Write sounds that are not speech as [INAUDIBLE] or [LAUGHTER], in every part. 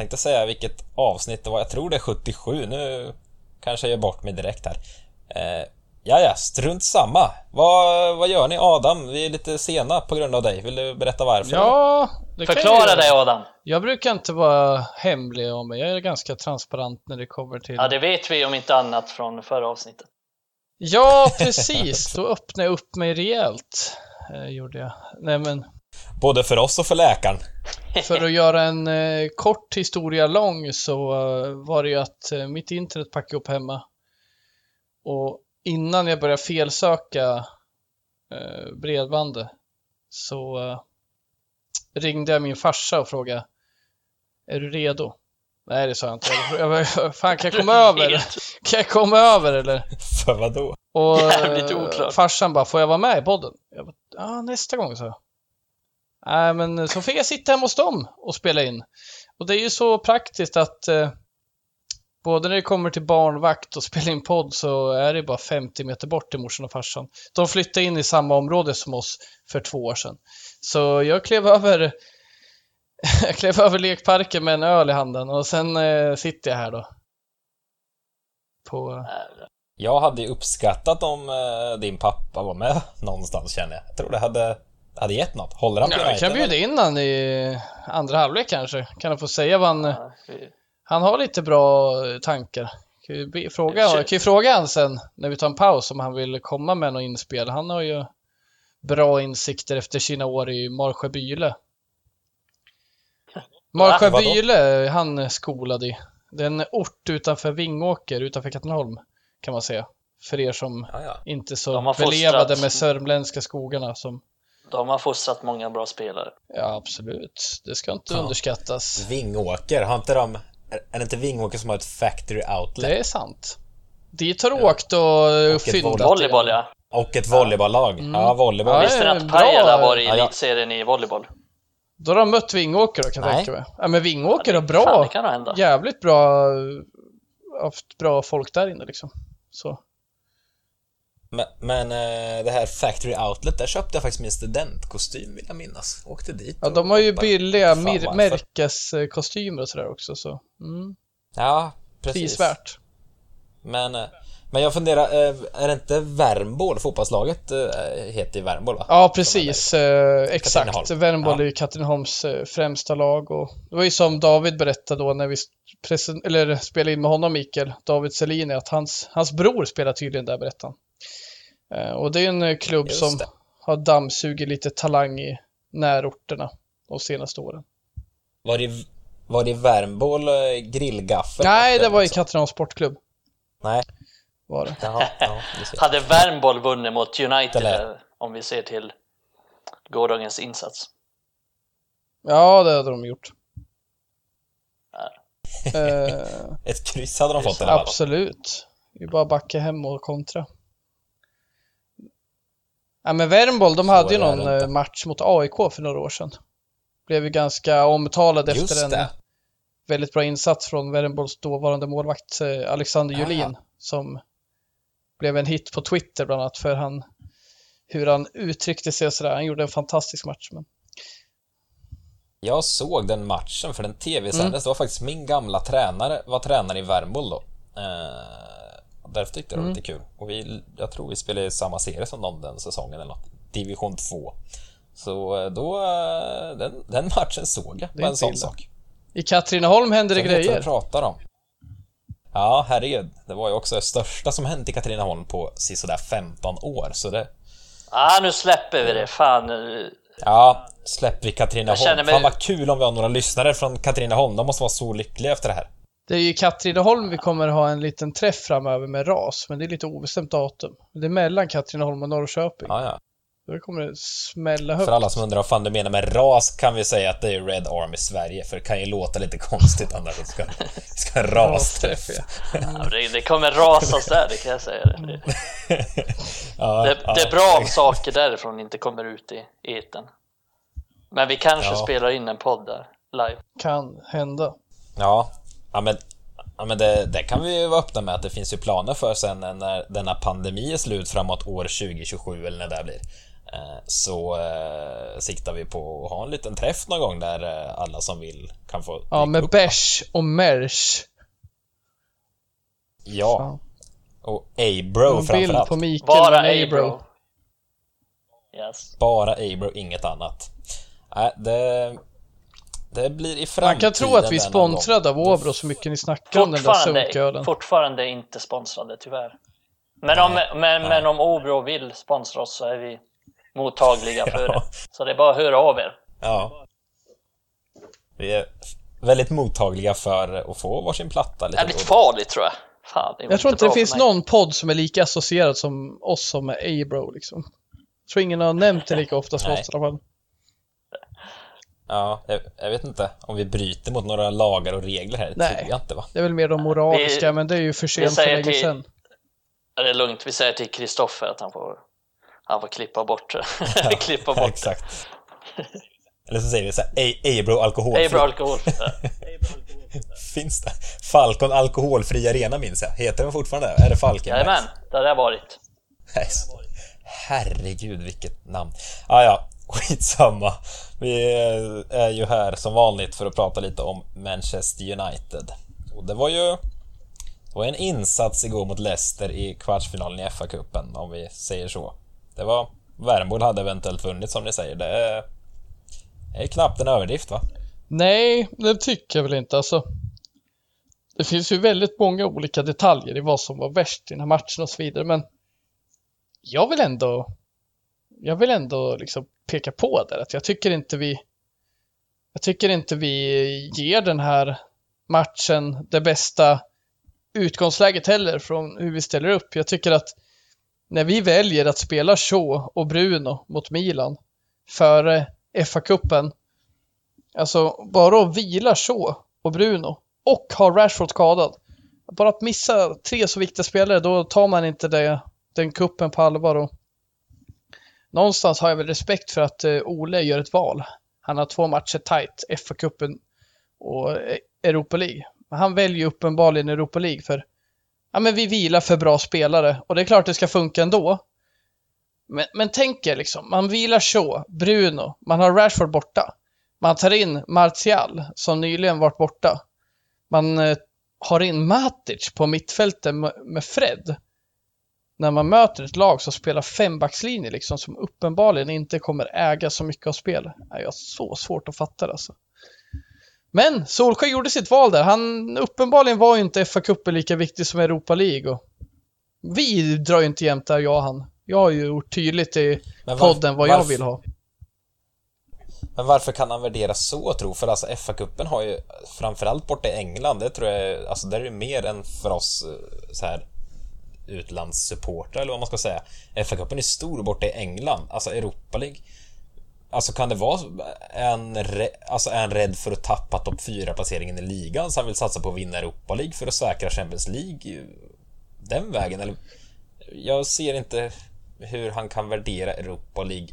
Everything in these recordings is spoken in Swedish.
tänkte säga vilket avsnitt det var. Jag tror det är 77. Nu kanske jag gör bort mig direkt här. Eh, ja, ja, strunt samma. Vad, vad gör ni Adam? Vi är lite sena på grund av dig. Vill du berätta varför? Ja, det kan Förklara jag, dig Adam. jag brukar inte vara hemlig om mig. Jag är ganska transparent när det kommer till... Ja, det vet vi om inte annat från förra avsnittet. Ja, precis. Då öppnade jag upp mig rejält. Eh, gjorde jag. Nej, men Både för oss och för läkaren. [LAUGHS] för att göra en eh, kort historia lång så eh, var det ju att eh, mitt internet packade upp hemma. Och innan jag började felsöka eh, bredbandet så eh, ringde jag min farsa och frågade Är du redo? Nej, det sa jag inte. Jag bara, Fan, kan jag komma [LAUGHS] över? Kan jag komma över eller? För vad då? Och [LAUGHS] Jävligt eh, oklart. farsan bara, får jag vara med i podden? Jag bara, ja nästa gång så. Nej men så fick jag sitta hemma hos dem och spela in. Och det är ju så praktiskt att eh, både när det kommer till barnvakt och spela in podd så är det bara 50 meter bort till morsan och farsan. De flyttade in i samma område som oss för två år sedan. Så jag klev över [LAUGHS] jag klev över lekparken med en öl i handen och sen eh, sitter jag här då. På, Jag hade ju uppskattat om eh, din pappa var med någonstans känner jag. Jag tror det hade, hade gett något. Håller han på Ja, jag kan United, bjuda in han i andra halvlek kanske. Kan han få säga vad han... Ja, vi- Han har lite bra tankar. Kan ju fråga, kan ju fråga han sen när vi tar en paus om han vill komma med något inspel. Han har ju bra insikter efter sina år i Marsjö Byle. [LAUGHS] Marsjö? Byle är han skolad i. Det är en ort utanför Vingåker, utanför Katrineholm kan man säga. För er som Ja, ja. inte så belevade med sörmländska skogarna som De har fostrat många bra spelare. Ja, absolut. Det ska inte Ja. underskattas. Vingåker, har inte de... Är det inte Vingåker som har ett factory outlet? Det är sant. Dit har du åkt och, ett fyndat. Volleyboll ja. Och ett volleyballag. Mm. Ja, volleyboll. Ja, Visste ni eh, att. Pajala var i Ja, ja. elitserien i volleyboll? Då har de mött Vingåker då kan jag tänka mig. Ja, men Vingåker har Fan, bra, det kan hända. jävligt bra, haft bra folk där inne liksom. Så. Men, men eh, det här factory outlet, där köpte jag faktiskt min studentkostym vill jag minnas. Åkte dit Ja, de har ju billiga mir- märkeskostymer och sådär också så. Mm. Ja, precis. Prisvärt. Men, eh, men jag funderar, eh, är det inte Värmboll, fotbollslaget heter ju Värmboll va? Ja, precis. Exakt. Värmboll Ja. är ju Katrineholms eh, främsta lag och det var ju som David berättade då när vi presen- eller spelade in med honom, Mikael, David Selini, att hans, hans bror spelar tydligen där, berättade han. Eh, och det är en eh, klubb Just som det. har dammsugit lite talang i närorterna de senaste åren. Var det, var det Värmboll eh, grillgaffel? Nej, det var i också? Katrineholms sportklubb. Nej, Var det. jaha, ja. [LAUGHS] Hade Värmboll vunnit mot United Eller- om vi ser till gårdagens insats? Ja, det hade de gjort. [LAUGHS] Ett kryss hade de fått i alla fall. Absolut. Vi bara backa hem och kontra. Ja men Värmboll, de Så hade ju någon eh, match mot AIK för några år sedan. Blev ju ganska omtalad Just efter en det. väldigt bra insats från Värmbolls dåvarande målvakt eh, Alexander Ah. Julin som blev en hit på Twitter bland annat för han hur han uttryckte sig och sådär. Han gjorde en fantastisk match. Men... Jag såg den matchen för den tv-sändes. Mm. Det var faktiskt min gamla tränare, var tränare i Värmboll då. Eh, därför tyckte jag det var Mm. lite kul. Och vi, jag tror vi spelade i samma serie som dem den säsongen eller något. Division 2. Så eh, då, eh, den, den matchen såg jag. är Det var en sån illa. sak. I Katrineholm hände det jag grejer. vi pratar om. Ja, herregud. Det var ju också det största som hänt i Katrineholm på sådär 15 år. Så det, Ah, nu släpper vi det. Fan. ja, släpper vi Katrineholm. Jag mig- Fan vad kul om vi har några lyssnare från Katrineholm. De måste vara så lyckliga efter det här. Det är ju i Katrineholm vi kommer ha en liten träff framöver med RAS, men det är lite obestämt datum. Det är mellan Katrineholm och Norrköping. Ja, ja. Då kommer det smälla högt. För alla som undrar vad fan du menar med ras kan vi säga att det är Red Army Sverige, för det kan ju låta lite konstigt annars vi ska, ska [LAUGHS] rasträff. ja. Det, det kommer rasas där, det kan jag säga. Det, [LAUGHS] Ja, det, ja. det är bra om saker därifrån inte kommer ut i eten. Men vi kanske Ja. spelar in en podd där, live. Kan hända. Ja, ja men, ja, men det, det kan vi ju vara öppna med att det finns ju planer för sen när denna pandemi är slut framåt år 2027 eller när det blir. eh, så eh, siktar vi på att ha en liten träff någon gång där eh, alla som vill kan få Ja, med upp. bärs och merch. Ja, Fan. och Abro en bild framförallt. på Mikael Bara med Abro. Yes. Bara Abro, inget annat. Nej, det, det blir i framtiden. Man kan tro att vi är sponsrade av Åbro så mycket ni snackar om den där Fortfarande, sunkölen. fortfarande inte sponsrade tyvärr. Men om, Nej, men, nej. men om Obro vill sponsra oss så är vi mottagliga för [LAUGHS] Ja. det. Så det är bara att höra av er. Ja. Vi är väldigt mottagliga för att få varsin platta lite Jävligt farligt tror jag. Fan, Jag tror inte det finns någon podd som är lika associerad som oss som är Abro liksom. Jag tror ingen har nämnt det lika ofta som oss i alla fall. Ja, jag, jag vet inte om vi bryter mot några lagar och regler här. Det Nej. tror jag inte va? Det är väl mer de moraliska, Vi- men det är ju för sent för länge sedan. Ja, Det är lugnt, vi säger till Kristoffer att han får, han får klippa bort det. [LAUGHS] [LAUGHS] klippa Ja, bort exakt. Eller så säger vi så här, Abro alkoholfri. Abro alkohol. Ja. Finns det? Falcon alkoholfri arena minns jag. Heter den fortfarande? Är det Falkenbergs? Jajamän, det har det varit. Herregud vilket namn. Ah, ja, skitsamma. Vi är ju här som vanligt för att prata lite om Manchester United. Och det var ju det var en insats igår mot Leicester i kvartsfinalen i FA-cupen, om vi säger så. Det var... Värmbo hade eventuellt vunnit som ni säger. Det är, det är knappt en överdrift va? Nej, det tycker jag väl inte. Alltså, det finns ju väldigt många olika detaljer i vad som var värst i den här matchen och så vidare, men jag vill ändå jag vill ändå liksom peka på där att jag tycker inte vi jag tycker inte vi ger den här matchen det bästa utgångsläget heller från hur vi ställer upp. Jag tycker att när vi väljer att spela Shaw och Bruno mot Milan före FA-cupen Alltså bara att vila Shaw och Bruno och ha Rashford skadad. Bara att missa tre så viktiga spelare, då tar man inte det, den kuppen på allvar. Och någonstans har jag väl respekt för att eh, Ole gör ett val. Han har två matcher tight, FA-cupen och eh, Europa League. Men han väljer uppenbarligen Europa League för ja, men vi vilar för bra spelare och det är klart det ska funka ändå. Men, men tänk er liksom, man vilar Shaw, Bruno, man har Rashford borta. Man tar in Martial som nyligen varit borta. Man eh, har in Matic på mittfältet med, med Fred. När man möter ett lag som spelar fembackslinje liksom som uppenbarligen inte kommer äga så mycket av spel. Nej, Jag så svårt att fatta det alltså. Men Solskjaer gjorde sitt val där. Han uppenbarligen var ju inte FA-cupen lika viktig som Europa League. Och vi drar ju inte jämt där, jag och han. Jag har ju gjort tydligt i varf- podden vad jag varf- vill ha. Men varför kan han värdera så tro? För alltså FA-cupen har ju framförallt borta i England, det tror jag, alltså där är det mer än för oss eh, så här utlandssupportrar eller vad man ska säga. FA-cupen är stor borta i England, alltså Europa League. Alltså kan det vara en, alltså han rädd för att tappa topp 4-placeringen i ligan så han vill satsa på att vinna Europa League för att säkra Champions League den vägen? Eller, jag ser inte hur han kan värdera Europa League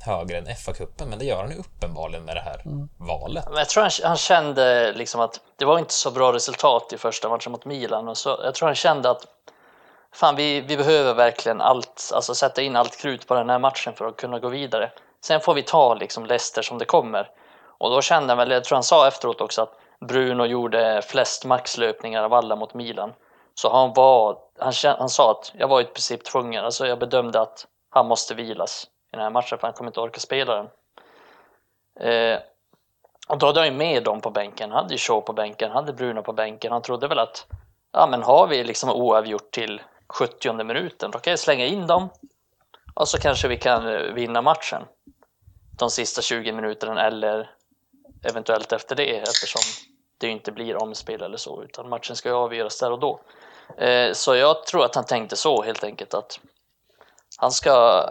högre än FA-cupen, men det gör han ju uppenbarligen med det här valet. Men jag tror han, han kände liksom att det var inte så bra resultat i första matchen mot Milan och så jag tror han kände att fan vi, vi behöver verkligen allt, alltså sätta in allt krut på den här matchen för att kunna gå vidare. Sen får vi ta liksom Leicester som det kommer. Och då kände han väl, jag tror han sa efteråt också att Bruno gjorde flest maxlöpningar av alla mot Milan. Så han var, han, han sa att jag var i princip tvungen, alltså jag bedömde att han måste vilas i den här matchen för han kommer inte orka spela den. Eh, och då hade han ju med dem på bänken. Han hade ju Shaw på bänken, han hade Bruno på bänken. Han trodde väl att ja, men har vi liksom oavgjort till 70 minuten, då kan jag slänga in dem och så kanske vi kan eh, vinna matchen de sista 20 minuterna eller eventuellt efter det eftersom det inte blir omspel eller så utan matchen ska ju avgöras där och då. Eh, Så jag tror att han tänkte så helt enkelt att han ska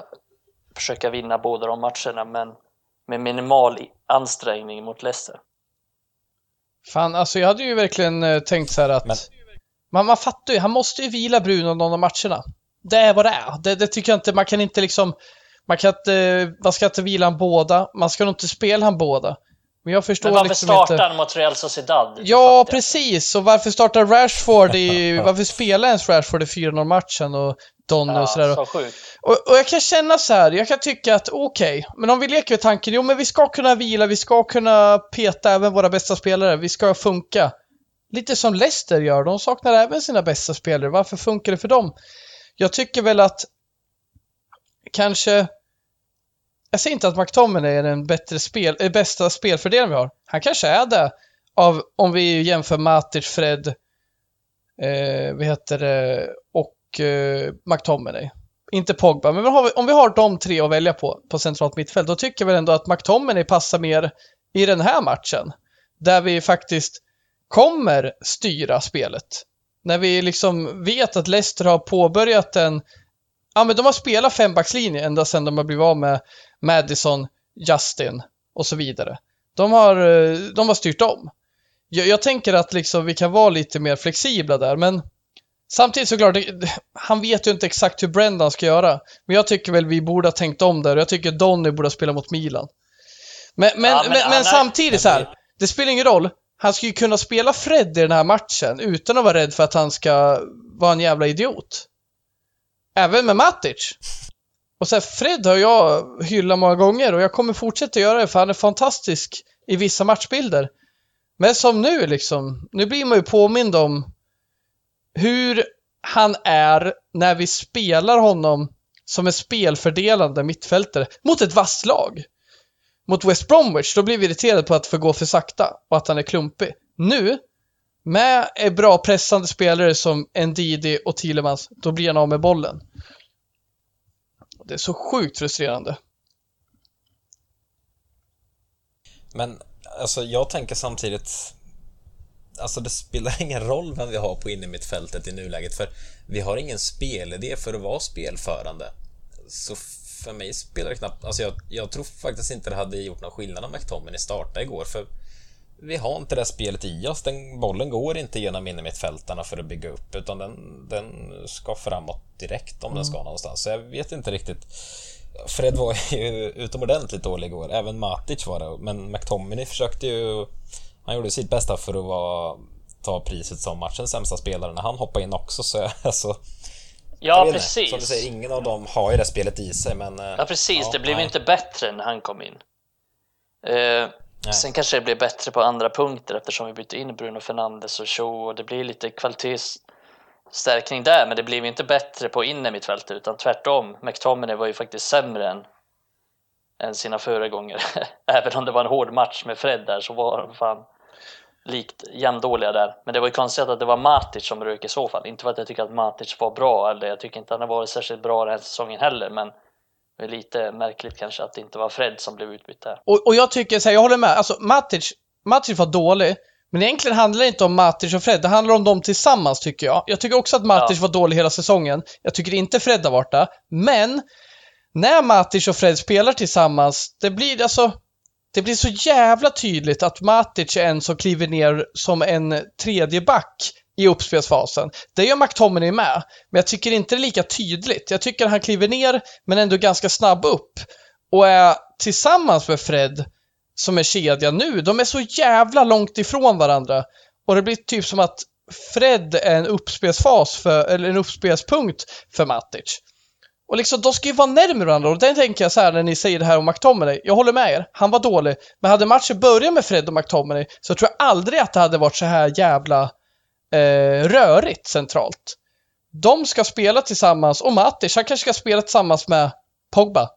försöka vinna båda de matcherna men med minimal ansträngning mot Leicester. Fan, alltså jag hade ju verkligen eh, tänkt så här att Men- man, man fattar ju, han måste ju vila Bruno någon av matcherna. Det är vad det är. Det, det tycker jag inte, man kan inte liksom, man kan inte, man ska inte vila han båda, man ska nog inte spela han båda. Men jag förstår Men varför liksom startar inte... han mot Real Sociedad? Ja, precis. Och varför startar Rashford i... [LAUGHS] varför spelar ens Rashford i 4-0-matchen och Donny och sådär? Ja, så sjukt. Och, och jag kan känna så här, jag kan tycka att okej, men om vi leker med tanken, jo men vi ska kunna vila, vi ska kunna peta även våra bästa spelare, vi ska funka. Lite som Leicester gör, de saknar även sina bästa spelare, varför funkar det för dem? Jag tycker väl att kanske, jag säger inte att McTominay är den bättre spel, är bästa spelfördelaren vi har. Han kanske är det, av, om vi jämför Matic, Fred, eh, vad heter det, och eh, McTominay inte Pogba, men vi, om vi har de tre att välja på, på centralt mittfält, då tycker jag väl ändå att McTominay passar mer i den här matchen. Där vi faktiskt kommer styra spelet. När vi liksom vet att Leicester har påbörjat en... Ja, men de har spelat fembackslinje ända sedan de har blivit av med Madison, Justin och så vidare. De har, eh, de har styrt om. Jag, jag tänker att liksom vi kan vara lite mer flexibla där, men Samtidigt såklart, han vet ju inte exakt hur Brendan ska göra. Men jag tycker väl vi borde ha tänkt om där och jag tycker Donny borde ha spelat mot Milan. Men, men, Ja, men, men men, han är- samtidigt så här, det spelar ingen roll. Han ska ju kunna spela Fred i den här matchen utan att vara rädd för att han ska vara en jävla idiot. Även med Matic. Och så här, Fred har jag hyllat många gånger och jag kommer fortsätta göra det för han är fantastisk i vissa matchbilder. Men som nu liksom, nu blir man ju påmind om hur han är när vi spelar honom som en spelfördelande mittfältare mot ett vasst lag. Mot West Bromwich, då blir vi irriterade på att få gå för sakta och att han är klumpig. Nu, med bra pressande spelare som Ndidi och Thielemans, då blir han av med bollen. Det är så sjukt frustrerande. Men alltså jag tänker samtidigt Alltså det spelar [LAUGHS] ingen roll vem vi har på innermittfältet i nuläget för vi har ingen spelidé för att vara spelförande. Så för mig spelar det knappt... Alltså jag, jag tror faktiskt inte det hade gjort någon skillnad om McTominay startade igår för vi har inte det spelet i oss. Den bollen går inte genom innermittfältarna för att bygga upp utan den, den ska framåt direkt om den ska någonstans. Så jag vet inte riktigt. Fred var ju utomordentligt dålig igår, även Matic var det, men McTominay försökte ju... Han gjorde sitt bästa för att vara, ta priset som matchens sämsta spelare när han hoppade in också, så [LAUGHS] alltså... Ja, inte. precis. Som du säger, ingen av dem har ju det spelet i sig, men... eh, Ja, precis. ja, det blev nej. inte bättre när han kom in. Eh, sen kanske det blir bättre på andra punkter eftersom vi bytte in Bruno Fernandes och Shaw och det blir lite kvalitetsstärkning där, men det blev inte bättre på innermittfältet utan tvärtom. McTominay var ju faktiskt sämre än, än sina föregångare. [LAUGHS] Även om det var en hård match med Fred där så var de fan likt jämndåliga där. Men det var ju konstigt att det var Matic som rök i så fall. Inte för att jag tycker att Matic var bra, eller jag tycker inte han har varit särskilt bra den här säsongen heller, men det är lite märkligt kanske att det inte var Fred som blev utbytt där. Och, och jag tycker så här, jag håller med. Alltså Matic, Matic var dålig. Men egentligen handlar det inte om Matic och Fred, det handlar om dem tillsammans tycker jag. Jag tycker också att Matic Ja. var dålig hela säsongen. Jag tycker inte Fred har varit det. Men, när Matic och Fred spelar tillsammans, det blir alltså... Det blir så jävla tydligt att Matic är en som kliver ner som en tredje back i uppspelsfasen. Det gör McTominay med, men jag tycker inte det är lika tydligt. Jag tycker han kliver ner, men ändå ganska snabb upp. Och är tillsammans med Fred, som är kedja nu, de är så jävla långt ifrån varandra. Och det blir typ som att Fred är en uppspelsfas för, eller en uppspelspunkt för Matic. Och liksom, de ska ju vara närmare varandra och det tänker jag så här när ni säger det här om McTominay. Jag håller med er, han var dålig. Men hade matchen börjat med Fred och McTominay så tror jag aldrig att det hade varit så här jävla eh, rörigt centralt. De ska spela tillsammans och Matic, han kanske ska spela tillsammans med Pogba.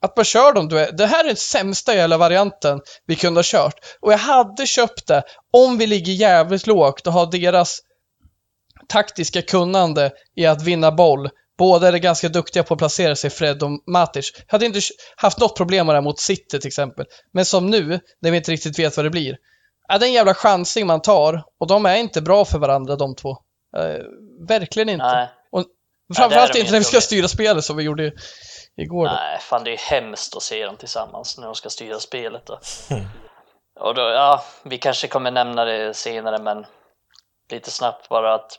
Att man kör dem, du är, det här är den sämsta jävla varianten vi kunde ha kört. Och jag hade köpt det om vi ligger jävligt lågt och har deras taktiska kunnande i att vinna boll. Båda är ganska duktiga på att placera sig, Fred och Matic. Jag hade inte haft något problem med det här mot City till exempel. Men som nu, när vi inte riktigt vet vad det blir. Ja, det är en jävla chansning man tar och de är inte bra för varandra de två. Eh, verkligen inte. Nej, Och framförallt de inte när vi ska styra spelet som vi gjorde igår. Då. nej, fan det är hemskt att se dem tillsammans när de ska styra spelet. Då. Och då, ja, vi kanske kommer nämna det senare, men lite snabbt bara att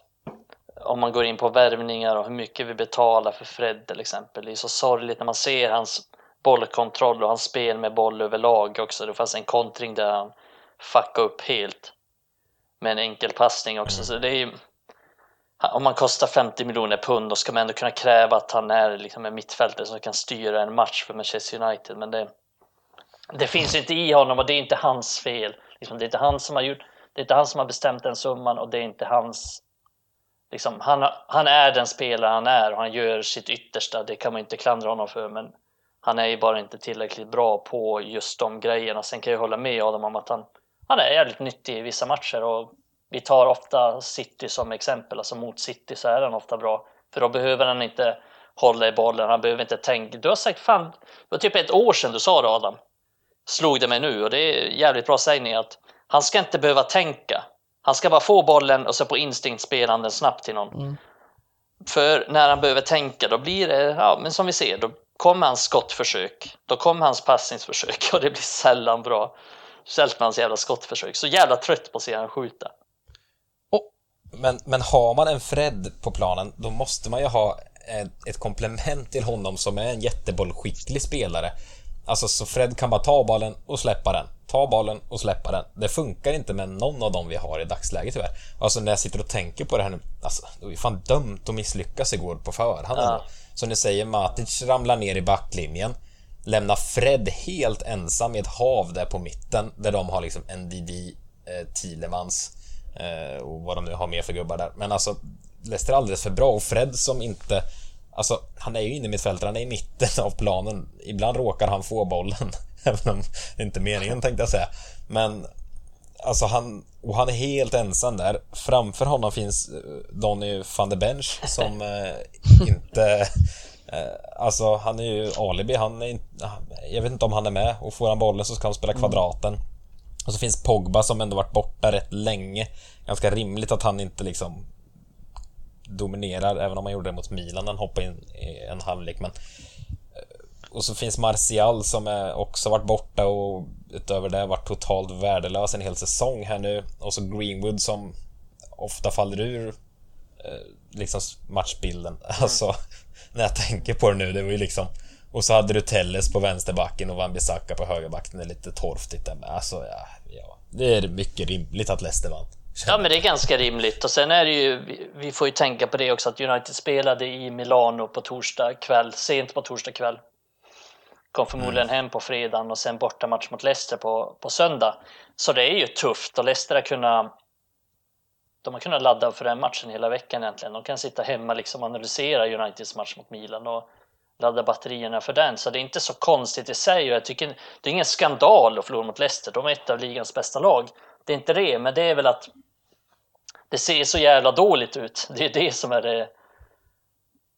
om man går in på värvningar och hur mycket vi betalar för Fred till exempel. Det är så sorgligt när man ser hans bollkontroll och hans spel med boll överlag också. Det fanns en kontring där han fuckade upp helt med en enkel passning också. Så det är ju, om man kostar 50 miljoner pund då ska man ändå kunna kräva att han är liksom en mittfältare som kan styra en match för Manchester United. Men det, det finns inte i honom och det är inte hans fel. Liksom, det är inte han som har gjort, det är inte han som har bestämt den summan och det är inte hans Liksom, han, han är den spelare han är och han gör sitt yttersta, det kan man inte klandra honom för men han är ju bara inte tillräckligt bra på just de grejerna. Sen kan jag hålla med Adam om att han, han är jävligt nyttig i vissa matcher och vi tar ofta City som exempel, alltså mot City så är han ofta bra. För då behöver han inte hålla i bollen, han behöver inte tänka. Du har sagt fan, det var typ ett år sedan du sa det Adam. Slog det mig nu och det är jävligt bra sägning att han ska inte behöva tänka. Han ska bara få bollen och så på instinkt spela den snabbt till någon. Mm. För när han behöver tänka då blir det, ja men som vi ser, då kommer hans skottförsök, då kommer hans passningsförsök [LAUGHS] och det blir sällan bra. Sällan hans jävla skottförsök. Så jävla trött på att se honom skjuta. Men, men har man en Fred på planen, då måste man ju ha ett komplement till honom som är en jättebollskicklig spelare. Alltså så Fred kan bara ta bollen och släppa den. Ta bollen och släppa den. Det funkar inte med någon av dem vi har i dagsläget tyvärr. Alltså när jag sitter och tänker på det här nu, alltså det var ju fan dumt att misslyckas igår på förhand. Ja. Som ni säger, Matic ramlar ner i backlinjen. Lämnar Fred helt ensam i ett hav där på mitten, där de har liksom NDD, eh, Thielemans eh, och vad de nu har mer för gubbar där. Men alltså, Leicester är alldeles för bra och Fred som inte Alltså, han är ju inne i mittfältet, han är i mitten av planen. Ibland råkar han få bollen. [LAUGHS] Även om det inte är meningen tänkte jag säga. Men Alltså han, och han är helt ensam där. Framför honom finns eh, Donny van de Bench som [LAUGHS] eh, inte... Eh, alltså han är ju alibi, han är inte... Jag vet inte om han är med och får han bollen så ska han spela mm. kvadraten. Och så finns Pogba som ändå varit borta rätt länge. Ganska rimligt att han inte liksom dominerar, även om han gjorde det mot Milan han hoppade in i en halvlek. Men... Eh, och så finns Martial som är också varit borta och utöver det varit totalt värdelös en hel säsong här nu. Och så Greenwood som ofta faller ur eh, liksom matchbilden. Mm. [LAUGHS] Alltså, när jag tänker på det nu, det var ju liksom... Och så hade du Telles på vänsterbacken och Wan-Bissaka på högerbacken. Det är lite torftigt där med. Alltså, ja, ja, det är mycket rimligt att Leicester vann. Ja, men det är ganska rimligt. Och sen är det ju, vi får ju tänka på det också, att United spelade i Milano på torsdag kväll, sent på torsdag kväll. Kom förmodligen mm. hem på fredagen och sen bortamatch mot Leicester på, på söndag. Så det är ju tufft och Leicester har kunnat de har kunnat ladda för den matchen hela veckan egentligen. De kan sitta hemma liksom analysera Uniteds match mot Milan och ladda batterierna för den. Så det är inte så konstigt i sig och jag tycker det är ingen skandal att förlora mot Leicester. De är ett av ligans bästa lag. Det är inte det, men det är väl att det ser så jävla dåligt ut. Det är det som är det.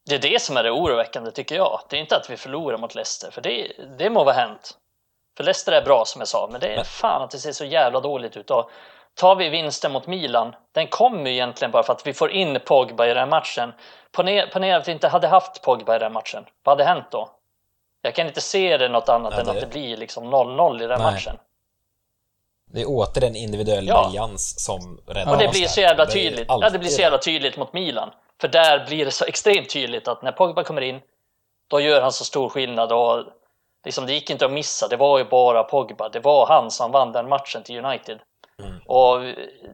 Det är det som är det oroväckande tycker jag. Det är inte att vi förlorar mot Leicester, för det, det må vara hänt. För Leicester är bra som jag sa, men det är fan att det ser så jävla dåligt ut. Och tar vi vinsten mot Milan, den kommer ju egentligen bara för att vi får in Pogba i den matchen. Ponera att vi inte hade haft Pogba i den matchen. Vad hade hänt då? Jag kan inte se det något annat det... än att det blir liksom 0-0 i den Nej. matchen. Det är åter en individuell ja. briljans som räddar Och det blir så jävla tydligt. Det ja, det blir så jävla tydligt mot Milan. För där blir det så extremt tydligt att när Pogba kommer in, då gör han så stor skillnad och liksom det gick inte att missa. Det var ju bara Pogba. Det var han som vann den matchen till United. Mm. Och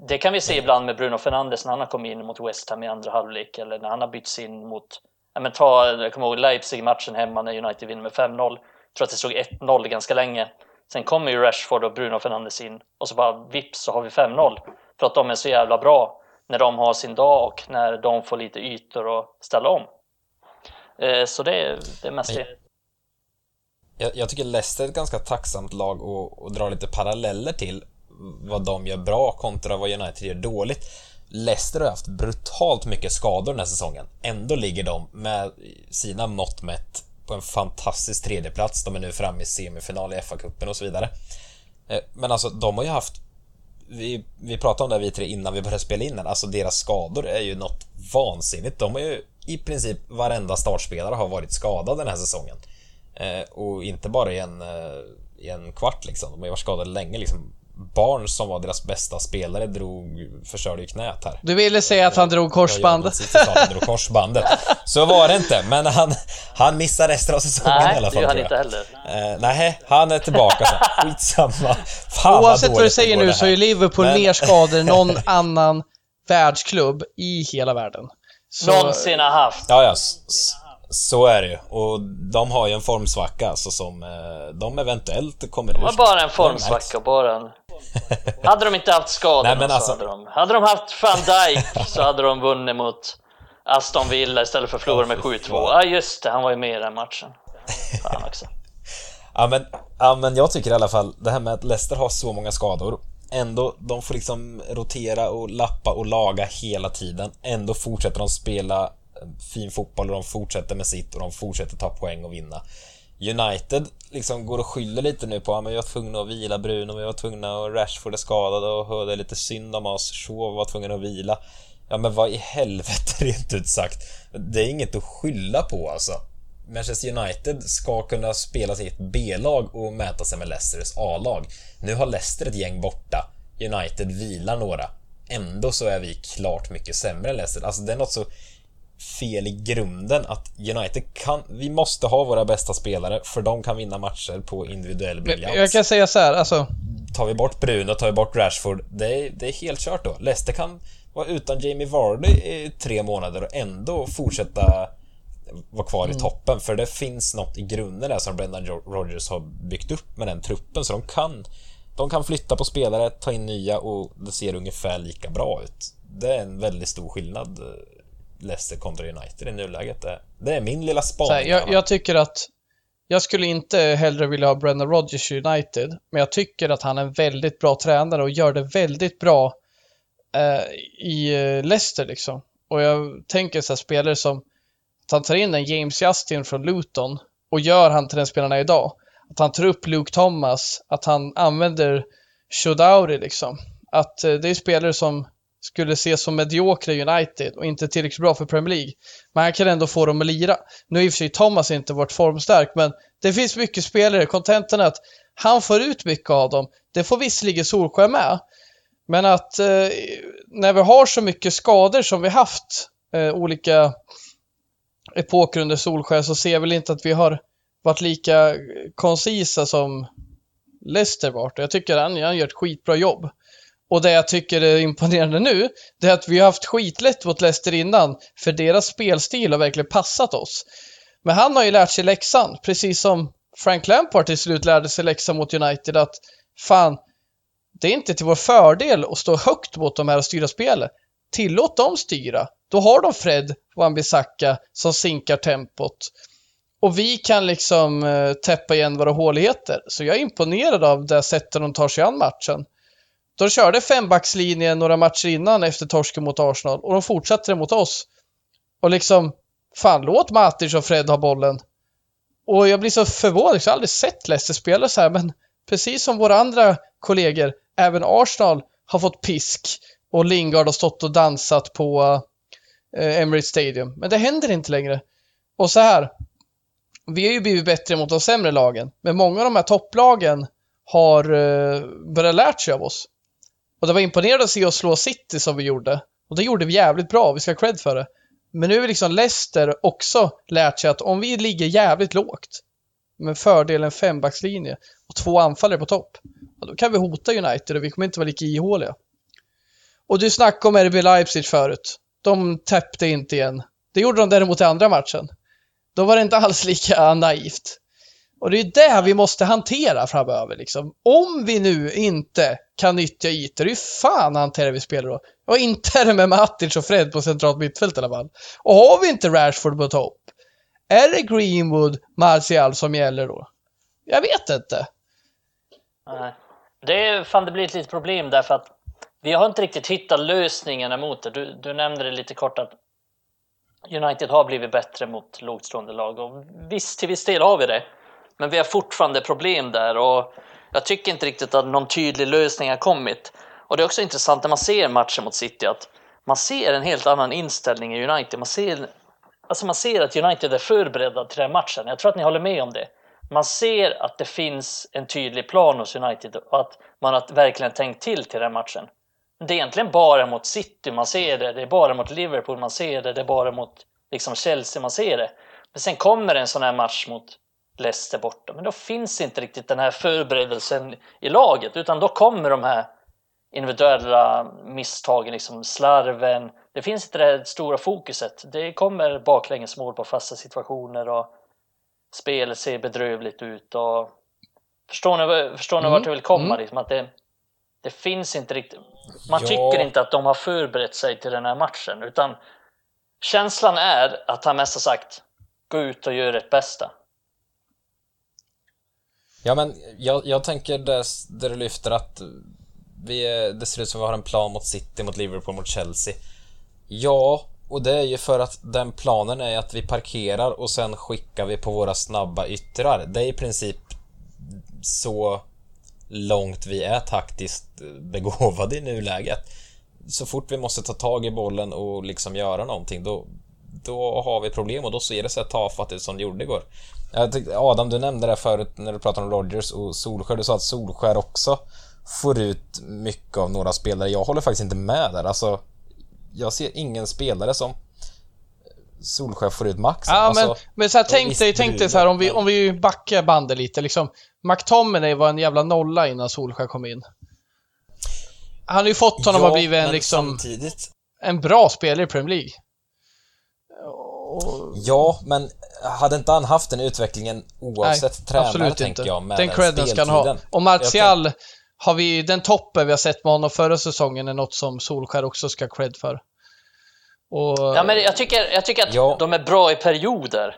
det kan vi se ibland med Bruno Fernandes när han har kommit in mot West Ham i andra halvlek eller när han har bytts in mot, ja men ta, jag kommer ihåg Leipzig-matchen hemma när United vinner med 5-0. Jag tror att det stod 1-0 ganska länge. Sen kommer ju Rashford och Bruno Fernandes in och så bara vips så har vi 5-0. För att de är så jävla bra när de har sin dag och när de får lite ytor att ställa om. Eh, så det är, det är mest det. Jag, jag tycker Leicester är ett ganska tacksamt lag och, och dra lite paralleller till vad de gör bra kontra vad United gör dåligt. Leicester har haft brutalt mycket skador den här säsongen. Ändå ligger de med sina mått mätt på en fantastisk tredjeplats. De är nu framme i semifinal i FA-cupen och så vidare. Eh, men alltså, de har ju haft vi, vi pratade om det vi tre innan vi började spela in den. Alltså deras skador är ju något vansinnigt. De har ju i princip varenda startspelare har varit skadad den här säsongen. Eh, och inte bara i en, eh, i en kvart liksom. De har ju varit skadade länge liksom. Barn som var deras bästa spelare drog, förstörde ju knät här. Du ville säga att han drog korsbandet? Ja, precis, han drog korsbandet. [LAUGHS] så var det inte. Men han, han missar resten av säsongen Nej, i alla det fall. gör han inte jag. heller. Eh, nej, han är tillbaka. Så. [LAUGHS] Skitsamma. Fan Oavsett vad du det säger nu det så är Liverpool Men- mer skador än [LAUGHS] någon annan världsklubb i hela världen. Så, Någonsin har haft. Ja, ja. Så är det ju. Och de har ju en formsvacka alltså, som eh, de eventuellt kommer Det var bara en formsvacka, bara en... [LAUGHS] Hade de inte haft skador Nej, men så alltså- hade de... Hade de haft van Dijk så hade de vunnit mot Aston Villa istället för att förlora med Ja, fy 7-2. fan. Ja, just det, han var ju med i den matchen. Fan också. [LAUGHS] Ja men, ja men jag tycker i alla fall det här med att Leicester har så många skador Ändå, de får liksom rotera och lappa och laga hela tiden Ändå fortsätter de spela fin fotboll och de fortsätter med sitt och de fortsätter ta poäng och vinna United liksom går och skyller lite nu på att ja, vi var tvungna att vila Bruno, vi var tvungna att Rashford är skadad och det är lite synd om oss, Shaw var tvungen att vila Ja men vad i helvete [LAUGHS] rent ut sagt Det är inget att skylla på alltså Manchester United ska kunna spela sitt B-lag och mäta sig med Leicesters A-lag. Nu har Leicester ett gäng borta. United vilar några. Ändå så är vi klart mycket sämre än Leicester. Alltså det är något så fel i grunden att United kan... Vi måste ha våra bästa spelare för de kan vinna matcher på individuell briljans. jag kan säga så här, alltså. Tar vi bort Bruno, tar vi bort Rashford, det är, det är helt kört då. Leicester kan vara utan Jamie Vardy i tre månader och ändå fortsätta vara kvar i toppen. För det finns något i grunden där som Brendan Rodgers har byggt upp med den truppen. Så de kan, de kan flytta på spelare, ta in nya och det ser ungefär lika bra ut. Det är en väldigt stor skillnad eh, Leicester kontra United i nuläget. Det, är min lilla spaning. Här, jag, jag tycker att jag skulle inte hellre vilja ha Brendan Rodgers i United, men jag tycker att han är en väldigt bra tränare och gör det väldigt bra eh, i eh, Leicester liksom. Och jag tänker så här spelare som att han tar in en James Justin från Luton och gör han till den spelarna idag. Att han tar upp Luke Thomas, att han använder Shodauri liksom. Att eh, det är spelare som skulle ses som mediokra i United och inte tillräckligt bra för Premier League. Men han kan ändå få dem att lira. Nu har i och för sig Thomas inte varit formstark, men det finns mycket spelare. Kontentan är att han får ut mycket av dem. Det får visserligen Solskjaer med. Men att eh, när vi har så mycket skador som vi haft eh, olika epoker under Solskjaer så ser jag väl inte att vi har varit lika koncisa som Leicester vart. Jag tycker han, han gör ett skitbra jobb. Och det jag tycker är imponerande nu, det är att vi har haft skitlätt mot Leicester innan, för deras spelstil har verkligen passat oss. Men han har ju lärt sig läxan, precis som Frank Lampard till slut lärde sig läxan mot United, att fan, det är inte till vår fördel att stå högt mot de här och styra spelet. Tillåt dem styra. Då har de Fred och Ambisaka som sinkar tempot. Och vi kan liksom eh, täppa igen våra håligheter. Så jag är imponerad av det sättet de tar sig an matchen. De körde fembackslinjen några matcher innan efter torsken mot Arsenal och de fortsatte det mot oss. Och liksom, fan låt Matic och Fred ha bollen. Och jag blir så förvånad, jag har aldrig sett Leicester spela så här, men precis som våra andra kollegor, även Arsenal har fått pisk och Lingard har stått och dansat på eh, Emirates Stadium. Men det händer inte längre. Och så här, vi har ju blivit bättre mot de sämre lagen, men många av de här topplagen har eh, börjat lärt sig av oss. Och det var imponerande att se oss slå City som vi gjorde. Och det gjorde vi jävligt bra, vi ska ha cred för det. Men nu är liksom Leicester också lärt sig att om vi ligger jävligt lågt med fördelen fembackslinje och två anfallare på topp, då kan vi hota United och vi kommer inte vara lika ihåliga. Och du snackade om RB Leipzig förut. De täppte inte igen. Det gjorde de däremot i andra matchen. Då var det inte alls lika naivt. Och det är det vi måste hantera framöver liksom. Om vi nu inte kan nyttja ytor, hur fan hanterar vi spelare då? Och inte är det med Matic och Fred på centralt mittfält i alla fall. Och har vi inte Rashford på topp? Är det Greenwood, Martial som gäller då? Jag vet inte. Nej. Det är fan det blir ett litet problem därför att vi har inte riktigt hittat lösningarna mot det. Du, du nämnde det lite kort att United har blivit bättre mot lågtstående lag och visst, till viss del har vi det. Men vi har fortfarande problem där och jag tycker inte riktigt att någon tydlig lösning har kommit. Och det är också intressant när man ser matchen mot City att man ser en helt annan inställning i United. Man ser, alltså man ser att United är förberedda till den matchen. Jag tror att ni håller med om det. Man ser att det finns en tydlig plan hos United och att man har verkligen tänkt till till den matchen. Det är egentligen bara mot City man ser det, det är bara mot Liverpool man ser det, det är bara mot liksom Chelsea man ser det. Men sen kommer en sån här match mot Leicester borta, men då finns inte riktigt den här förberedelsen i laget, utan då kommer de här individuella misstagen, liksom slarven. Det finns inte det stora fokuset. Det kommer baklängesmål på fasta situationer och spelet ser bedrövligt ut. Och... Förstår ni, förstår ni Mm. vart jag vill komma? Mm. Liksom, att det, det finns inte riktigt... Man Ja. tycker inte att de har förberett sig till den här matchen, utan känslan är att han mest har sagt gå ut och gör ert bästa. Ja, men jag, jag tänker där, där du lyfter att vi det ser ut som att vi har en plan mot City, mot Liverpool, mot Chelsea. Ja, och det är ju för att den planen är att vi parkerar och sen skickar vi på våra snabba yttrar. Det är i princip så långt vi är taktiskt begåvade i nuläget. Så fort vi måste ta tag i bollen och liksom göra någonting, då, då har vi problem och då ser det så här tafatt ut som det gjorde igår. Jag tyckte, Adam, du nämnde det förut när du pratade om Rodgers och Solskär. Du sa att Solskär också får ut mycket av några spelare. Jag håller faktiskt inte med där. Alltså, jag ser ingen spelare som Solskär får ut max. Ja, alltså, men, men så här, tänk dig, tänk dig så här om vi, om vi backar bandet lite liksom. McTominay var en jävla nolla innan Solskär kom in. Han har ju fått honom att bli en, liksom, Samtidigt, en bra spelare i Premier League. Och, ja, men hade inte han haft den utvecklingen oavsett tränare, absolut tänker inte. jag, med Den credden ska han ha. Och Martial, har vi, den toppen vi har sett med honom förra säsongen är något som Solskär också ska ha cred för. Och, Ja, men jag tycker, jag tycker att Ja. de är bra i perioder.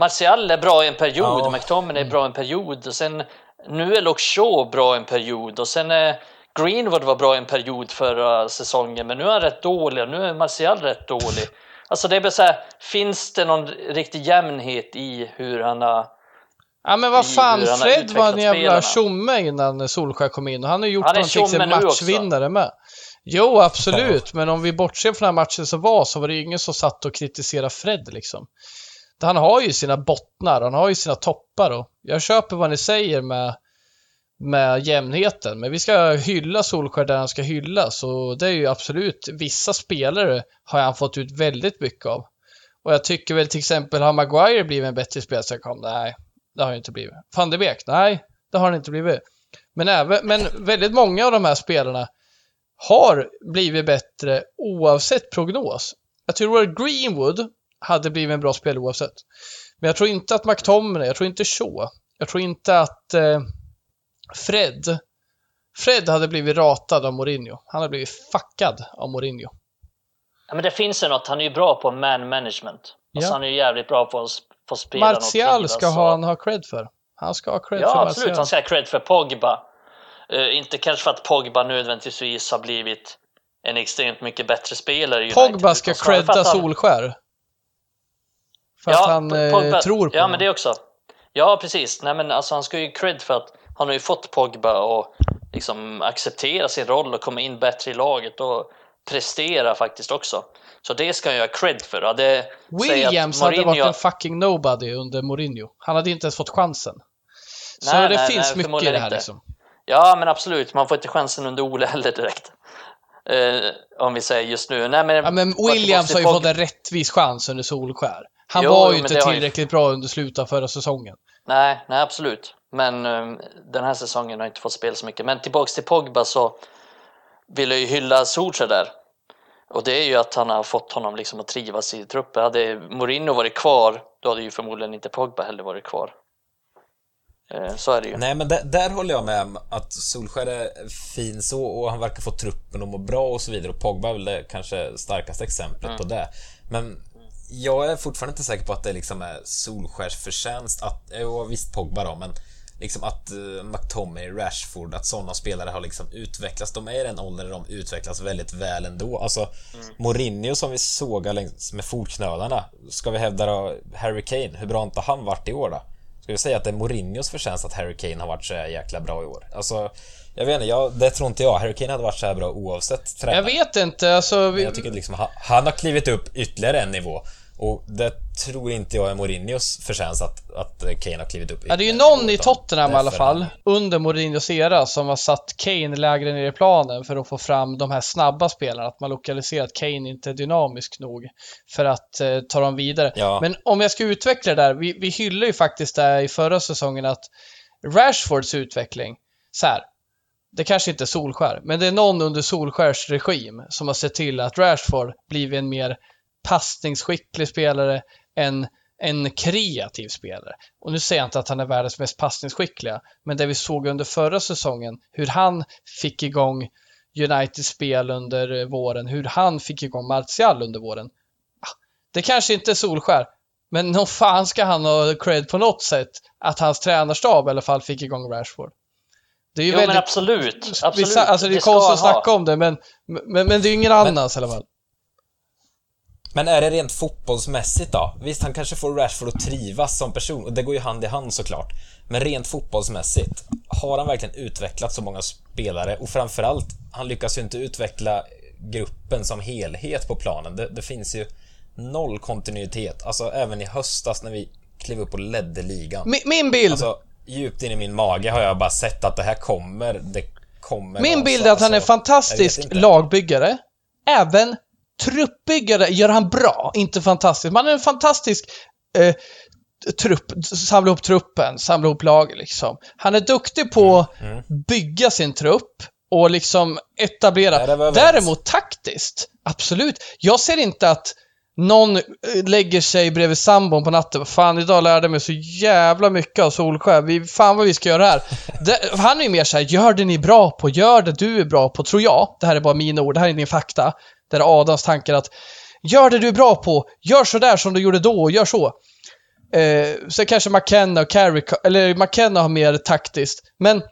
Martial är bra i en period, Ja. McTominay är bra i en period och sen nu är Shaw bra i en period och sen är Greenwood var bra i en period förra säsongen men nu är han rätt dålig nu är Martial rätt dålig. Alltså det är bara så här, finns det någon riktig jämnhet i hur han har... Ja men vad fan, Fred var en jävla tjomme innan Solskär kom in och han har gjort Han honom till matchvinnare med. Jo, absolut, men om vi bortser från den här matchen som var så var det ju ingen som satt och kritiserade Fred liksom. Han har ju sina bottnar, han har ju sina toppar och jag köper vad ni säger med, med jämnheten, men vi ska hylla Solskär där han ska hyllas och det är ju absolut, vissa spelare har han fått ut väldigt mycket av. Och jag tycker väl till exempel, har Maguire blivit en bättre spelare sen kom? Nej, det har han inte blivit. Van de Beek? Nej, det har han inte blivit. Men, även, men väldigt många av de här spelarna har blivit bättre oavsett prognos. Jag tror att Greenwood hade blivit en bra spelare oavsett. Men jag tror inte att McTominay, jag tror inte Shaw, jag tror inte att eh, Fred, Fred hade blivit ratad av Mourinho. Han hade blivit fuckad av Mourinho. Ja, men det finns ju något, han är ju bra på man management. Alltså Ja. han är ju jävligt bra på att sp- få spela Martial ska ha, han ha cred för. Han ska ha cred för Ja, absolut. Martial. Han ska ha cred för Pogba. Eh, inte kanske för att Pogba nödvändigtvis har blivit en extremt mycket bättre spelare i United. Pogba ska snarare för credda att han- Solskär. För att han eh, Pogba- tror på Ja, honom. men det också. Ja, precis. Nej, men alltså han ska ju cred för att han har ju fått Pogba att liksom acceptera sin roll och komma in bättre i laget och prestera faktiskt också. Så det ska ju ha cred för. Ja, det, Williams hade varit Mourinho- en fucking nobody under Mourinho. Han hade inte ens fått chansen. Så Nej, det nej, finns nej, mycket i det här inte. liksom. Ja, men absolut. Man får inte chansen under Ole heller direkt. Eh, om vi säger just nu. Nej, men, Ja, men Williams har ju fått en rättvis chans under Solskär. Han Jo, var ju inte har ju- tillräckligt bra under slutet av förra säsongen. Nej, nej absolut. Men eh, den här säsongen har inte fått spela så mycket. Men tillbaks till Pogba så vill jag ju hylla Solskjaer där. Och det är ju att han har fått honom liksom att trivas i truppen. Hade Mourinho varit kvar, då hade ju förmodligen inte Pogba heller varit kvar. Eh, så är det ju. Nej, men där, där håller jag med att Solskär är fin så och han verkar få truppen att må bra och så vidare och Pogba är väl det kanske starkaste exemplet på det. Men jag är fortfarande inte säker på att det liksom är Solskärs förtjänst att, jo visst Pogba då, men liksom att uh, McTominay, Rashford, att sådana spelare har liksom utvecklats. De är i den åldern där de utvecklas väldigt väl ändå. Alltså, Mourinho som vi sågar längs med fotknölarna, ska vi hävda då Harry Kane, hur bra har inte han varit i år då? Ska vi säga att det är Mourinhos förtjänst att Harry Kane har varit så jäkla bra i år? Alltså, jag vet inte, jag, det tror inte jag. Harry Kane hade varit så här bra oavsett tränare. Jag vet inte, alltså... Men Vi, jag tycker liksom, han, han har klivit upp ytterligare en nivå. Och det tror inte jag är Mourinhos förtjänst att, att Kane har klivit upp Ja, det är ju någon i Tottenham i alla fall, under Mourinhos era, som har satt Kane lägre ner i planen för att få fram de här snabba spelarna. Att man lokaliserar att Kane inte är dynamisk nog för att eh, ta dem vidare. Ja. Men om jag ska utveckla det där, vi, vi hyllar ju faktiskt det i förra säsongen att Rashfords utveckling, så här, det kanske inte är Solskär, men det är någon under Solskärs regim som har sett till att Rashford blivit en mer passningsskicklig spelare, en, en kreativ spelare. Och nu säger jag inte att han är världens mest passningsskickliga, men det vi såg under förra säsongen, hur han fick igång Uniteds spel under våren, hur han fick igång Martial under våren. Ah, det kanske inte är Solskär, men nog fan ska han ha cred på något sätt att hans tränarstab i alla fall fick igång Rashford. Det är ju jo, väldigt, men absolut. absolut. Alltså det är konstigt att snacka om det, men, men, men det är ju ingen annans i alla fall. Men är det rent fotbollsmässigt då? Visst, han kanske får Rashford att trivas som person och det går ju hand i hand såklart. Men rent fotbollsmässigt, har han verkligen utvecklat så många spelare? Och framförallt, han lyckas ju inte utveckla gruppen som helhet på planen. Det, det finns ju noll kontinuitet. Alltså även i höstas när vi klev upp och ledde ligan. Min, min bild! Alltså, djupt in i min mage har jag bara sett att det här kommer, det kommer Min bild är att han är alltså, fantastisk lagbyggare. Även truppbyggare gör han bra, inte fantastiskt. Man är en fantastisk eh, trupp, samla ihop truppen, samla ihop laget liksom. Han är duktig på att mm, mm. bygga sin trupp och liksom etablera. Däremot taktiskt, absolut. Jag ser inte att någon eh, lägger sig bredvid sambon på natten. Fan, idag lärde jag mig så jävla mycket av Solskär. Vi, fan vad vi ska göra här. [LAUGHS] Det, han är ju mer såhär, gör det ni är bra på, gör det du är bra på, tror jag. Det här är bara mina ord, det här är din fakta. Där är Adams tankar att gör det du är bra på, gör så där som du gjorde då och gör så. Eh, sen kanske McKenna och Carrick, eller McKenna har mer taktiskt. Men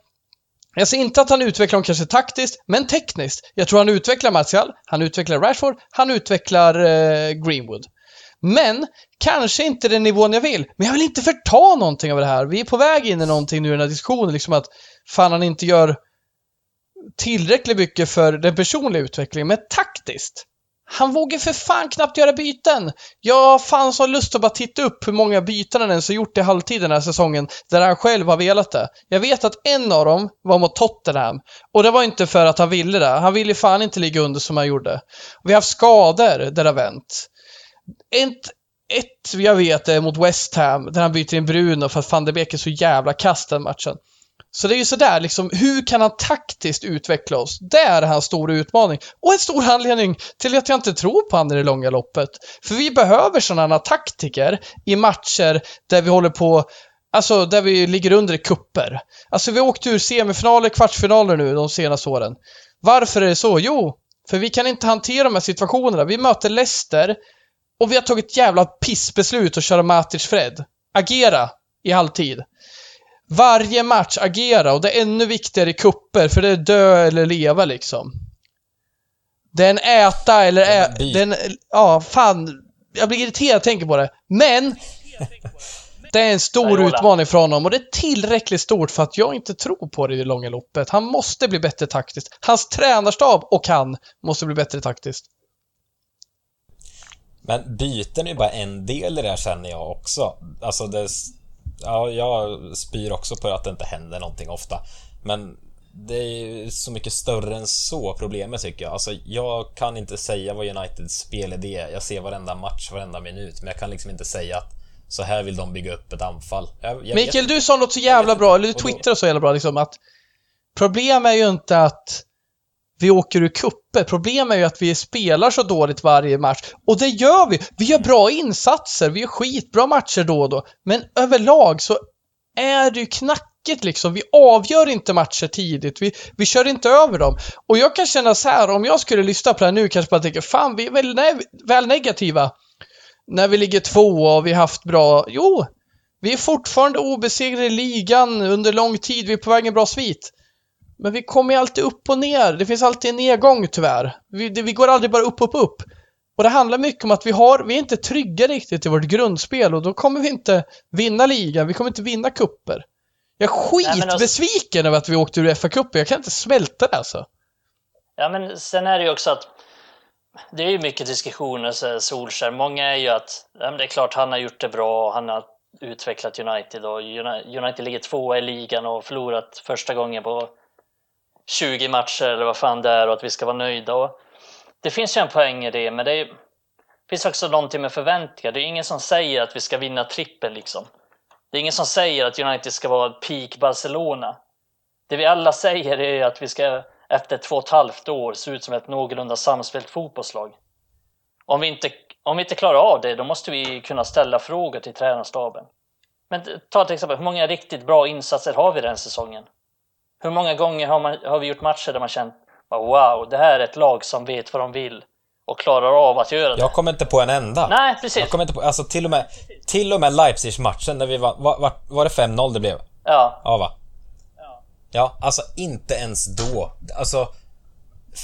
jag ser inte att han utvecklar dem kanske taktiskt, men tekniskt. Jag tror han utvecklar Martial, han utvecklar Rashford, han utvecklar eh, Greenwood. Men kanske inte den nivån jag vill. Men jag vill inte förta någonting av det här. Vi är på väg in i någonting nu i den här diskussionen, liksom att fan han inte gör tillräckligt mycket för den personliga utvecklingen, men taktiskt. Han vågar för fan knappt göra byten. Jag har fan så lust att bara titta upp hur många byten han ens har gjort i halvtid den här säsongen, där han själv har velat det. Jag vet att en av dem var mot Tottenham. Och det var inte för att han ville det. Han ville fan inte ligga under som han gjorde. Vi har haft skador där det har vänt. Ett, ett jag vet är mot West Ham, där han byter in Bruno för att van de Beek är så jävla kast den matchen. Så det är ju sådär liksom, hur kan han taktiskt utveckla oss? Det är hans stora utmaning. Och en stor anledning till att jag inte tror på honom i det långa loppet. För vi behöver sådana taktiker i matcher där vi håller på Alltså där vi ligger under i kupper. Alltså vi har åkt ur semifinaler, kvartsfinaler nu de senaste åren. Varför är det så? Jo, för vi kan inte hantera de här situationerna. Vi möter Leicester och vi har tagit jävla pissbeslut att köra Matic Fred. Agera i halvtid varje match agera och det är ännu viktigare i kupper för det är dö eller leva liksom. Det är en äta eller ä... Det är en, ja, fan. Jag blir irriterad när jag tänker på det. Men det är en stor utmaning för honom och det är tillräckligt stort för att jag inte tror på det i det långa loppet. Han måste bli bättre taktiskt. Hans tränarstab och han måste bli bättre taktiskt. Men byten är ju bara en del i det här känner jag också. Alltså det ja, jag spyr också på att det inte händer någonting ofta. Men det är så mycket större än så problemet tycker jag. Alltså, jag kan inte säga vad Uniteds spelidé är. Jag ser varenda match, varenda minut, men jag kan liksom inte säga att så här vill de bygga upp ett anfall. Jag, jag Mikael, du sa något så jävla bra, eller du twittrade så jävla bra liksom att Problemet är ju inte att vi åker ur kupper. Problemet är ju att vi spelar så dåligt varje match. Och det gör vi. Vi gör bra insatser, vi gör skitbra matcher då och då. Men överlag så är det ju knackigt liksom. Vi avgör inte matcher tidigt. Vi, vi kör inte över dem. Och jag kan känna så här, om jag skulle lyssna på det här nu kanske bara tänker, fan vi är väl, ne väl negativa. När vi ligger två och vi har haft bra, jo, vi är fortfarande obesegrade i ligan under lång tid. Vi är på väg en bra svit. Men vi kommer ju alltid upp och ner. Det finns alltid en nedgång tyvärr. Vi, det, vi går aldrig bara upp, upp, upp. Och det handlar mycket om att vi har, vi är inte trygga riktigt i vårt grundspel och då kommer vi inte vinna ligan, vi kommer inte vinna kupper. Jag är skitbesviken alltså... över att vi åkte ur FA-cupen, jag kan inte smälta det alltså. Ja men sen är det ju också att det är ju mycket diskussioner, så Solskär. Många är ju att ja, det är klart han har gjort det bra, han har utvecklat United och United ligger tvåa i ligan och förlorat första gången på 20 matcher eller vad fan det är och att vi ska vara nöjda. Och det finns ju en poäng i det, men det är, finns också någonting med förväntningar. Det är ingen som säger att vi ska vinna trippel liksom. Det är ingen som säger att United ska vara peak Barcelona. Det vi alla säger är att vi ska efter två och ett halvt år se ut som ett någorlunda samspelt fotbollslag. Om vi inte, om vi inte klarar av det, då måste vi kunna ställa frågor till tränarstaben. Men ta till exempel, hur många riktigt bra insatser har vi den säsongen? Hur många gånger har, man, har vi gjort matcher där man känt wow, det här är ett lag som vet vad de vill och klarar av att göra det. Jag kommer inte på en enda. Nej, precis. Jag kommer inte på, alltså till och med, till och med Leipzig-matchen när vi var, var, var, var det 5-0 det blev? Ja. Ja, va? Ja, alltså inte ens då. Alltså,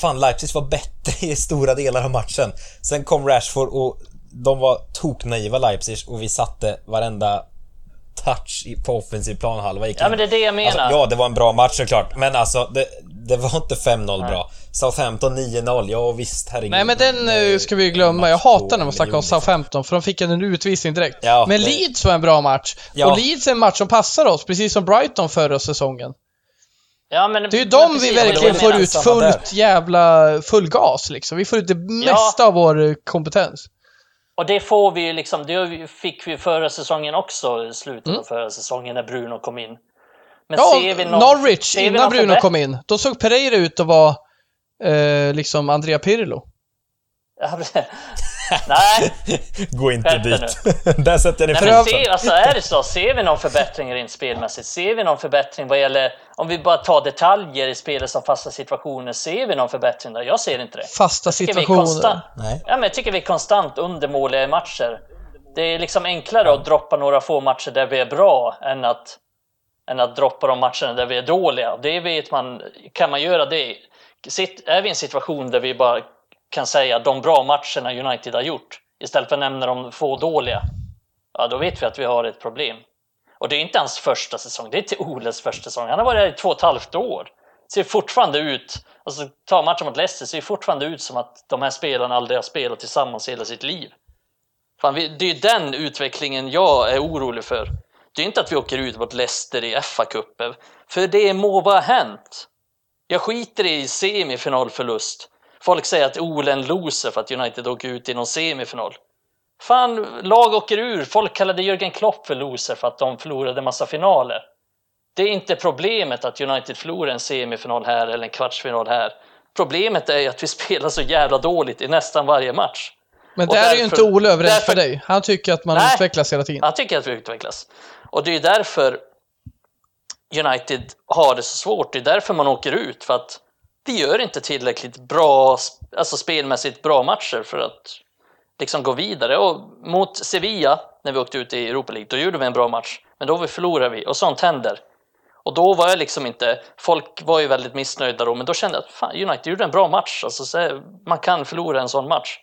fan Leipzig var bättre [LAUGHS] i stora delar av matchen. Sen kom Rashford och de var toknaiva Leipzig och vi satte varenda touch på offensiv planhalva Ja men det är det jag menar. Alltså, ja, det var en bra match såklart, men alltså det, det var inte 5-0 bra. Southampton 9-0, ja visst herregud. Nej men den eh, ska vi glömma. Jag hatar när man snackar om Southampton för de fick en utvisning direkt. Ja, men det... Leeds var en bra match. Ja. Och Leeds är en match som passar oss, precis som Brighton förra säsongen. Ja, men, det är ju de vi verkligen får ut fullt jävla full gas liksom. Vi får ut det mesta ja. av vår kompetens. Och det får vi ju liksom, det fick vi förra säsongen också, slutet mm. av förra säsongen när Bruno kom in. Men ja, ser vi någon, Norwich innan Bruno kom in, då såg Pereira ut att vara eh, liksom Andrea Pirlo. [LAUGHS] Nej. [LAUGHS] Gå inte dit. [LAUGHS] Där sätter ner Nej, se, alltså, är det så? Ser vi någon förbättring rent spelmässigt? Ser vi någon förbättring vad gäller, om vi bara tar detaljer i spelet som fasta situationer, ser vi någon förbättring där? Jag ser inte det. Fasta situationer? Nej. Ja, men jag tycker vi är konstant undermåliga i matcher. Det är liksom enklare ja. att droppa några få matcher där vi är bra än att, än att droppa de matcherna där vi är dåliga. Det vet man, kan man göra det? Är vi i en situation där vi bara kan säga de bra matcherna United har gjort istället för att nämna de få dåliga, ja då vet vi att vi har ett problem. Och det är inte hans första säsong, det är inte Oles första säsong. Han har varit här i två och ett halvt år. Ser fortfarande ut, alltså ta matchen mot Leicester, ser fortfarande ut som att de här spelarna aldrig har spelat tillsammans hela sitt liv. Fan, det är den utvecklingen jag är orolig för. Det är inte att vi åker ut mot Leicester i FA-cupen, för det må vara hänt. Jag skiter i semifinalförlust. Folk säger att Ole är en loser för att United åker ut i någon semifinal. Fan, lag åker ur. Folk kallade Jörgen Klopp för loser för att de förlorade massa finaler. Det är inte problemet att United förlorar en semifinal här eller en kvartsfinal här. Problemet är att vi spelar så jävla dåligt i nästan varje match. Men där därför, är ju inte Ole överens för dig. Han tycker att man nej, utvecklas hela tiden. Han tycker att vi utvecklas. Och det är därför United har det så svårt. Det är därför man åker ut. För att vi gör inte tillräckligt bra, alltså spelmässigt bra matcher för att liksom gå vidare. Och mot Sevilla, när vi åkte ut i Europa League, då gjorde vi en bra match. Men då förlorade vi och sånt händer. Och då var jag liksom inte, folk var ju väldigt missnöjda då, men då kände jag att fan, United gjorde en bra match. Alltså, så man kan förlora en sån match.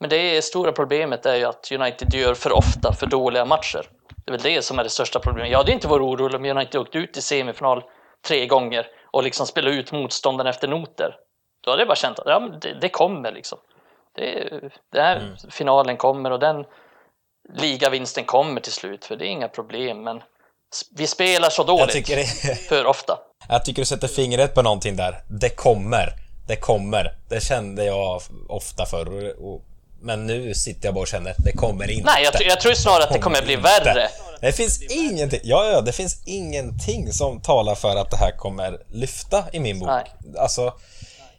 Men det stora problemet är ju att United gör för ofta för dåliga matcher. Det är väl det som är det största problemet. Jag hade inte varit orolig om United åkte ut i semifinal tre gånger och liksom spela ut motståndaren efter noter. Då hade jag bara känt att ja, det, det kommer liksom. Det, det här mm. finalen kommer och den ligavinsten kommer till slut, för det är inga problem. Men vi spelar så dåligt det... [LAUGHS] för ofta. Jag tycker du sätter fingret på någonting där. Det kommer. Det kommer. Det kände jag ofta förr. Och, men nu sitter jag bara och känner, det kommer inte. Nej, jag, jag tror snarare att det kommer bli värre. Det finns ingenting, ja, ja, det finns ingenting som talar för att det här kommer lyfta i min bok. Nej. Alltså,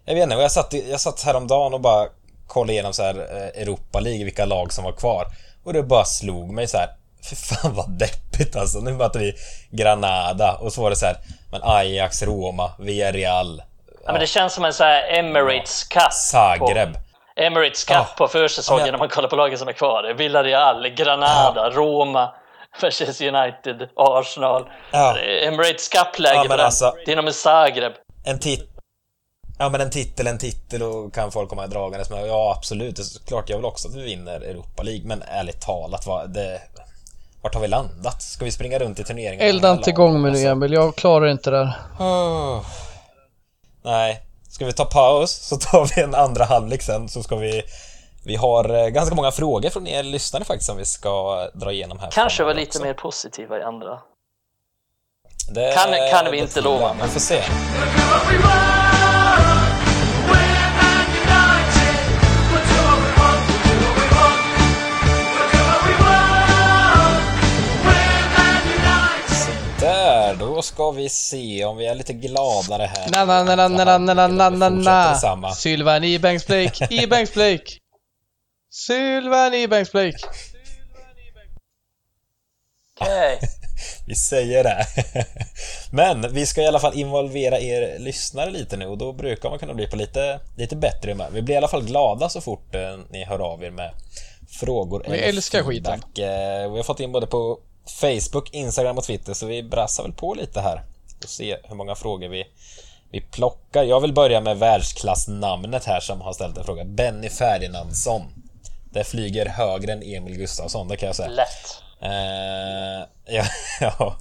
jag vet inte, jag satt, jag satt häromdagen och bara kollade igenom så här eh, Europa League, vilka lag som var kvar. Och det bara slog mig så här, för fan vad deppigt alltså. Nu möter vi Granada och så var det så här, men Ajax, Roma, Villarreal. Ja, men det känns som en så här Emirates Cup. Zagreb. På, Emirates Cup ja. på försäsongen ja, när man kollar på lagen som är kvar. Villarreal, Granada, ja. Roma. [LAUGHS] Manchester United, Arsenal. Ja. Emirates Cup-läge ja. Alltså, Dinamo Zagreb. En tit Ja men en titel, en titel och kan folk komma dragandes med. Ja absolut, det är klart jag vill också att vi vinner Europa League men ärligt talat, vad, det, vart har vi landat? Ska vi springa runt i turneringen? Elda inte igång med nu alltså. Emil, jag klarar inte det här. Oh. Nej, Ska vi ta paus så tar vi en andra halvlek sen så ska vi vi har eh, ganska många frågor från er lyssnare faktiskt som vi ska dra igenom här. Kanske var framöver lite också. mer positiva i andra. Det, Kan- kan vi det inte lova. Vi får se. Där, då ska vi se om vi är lite gladare här. Na na na na na na na na na. Sylvan Ebanks Blake, [LAUGHS] Ebanks Blake. Sylvan Ebanks Blake. Okej. [LAUGHS] Vi säger det. [LAUGHS] Men vi ska i alla fall involvera er lyssnare lite nu och då brukar man kunna bli på lite, lite bättre med. Vi blir i alla fall glada så fort eh, ni hör av er med frågor Vi älskar skiten. feedback. Eh, Vi har fått in både på Facebook, Instagram och Twitter så vi brassar väl på lite här och se hur många frågor vi, vi plockar. Jag vill börja med världsklassnamnet här som har ställt en fråga. Benny Ferdinandsson. Det flyger högre än Emil Gustafsson, det kan jag säga. Lätt. Eh, [LAUGHS] ja, ja.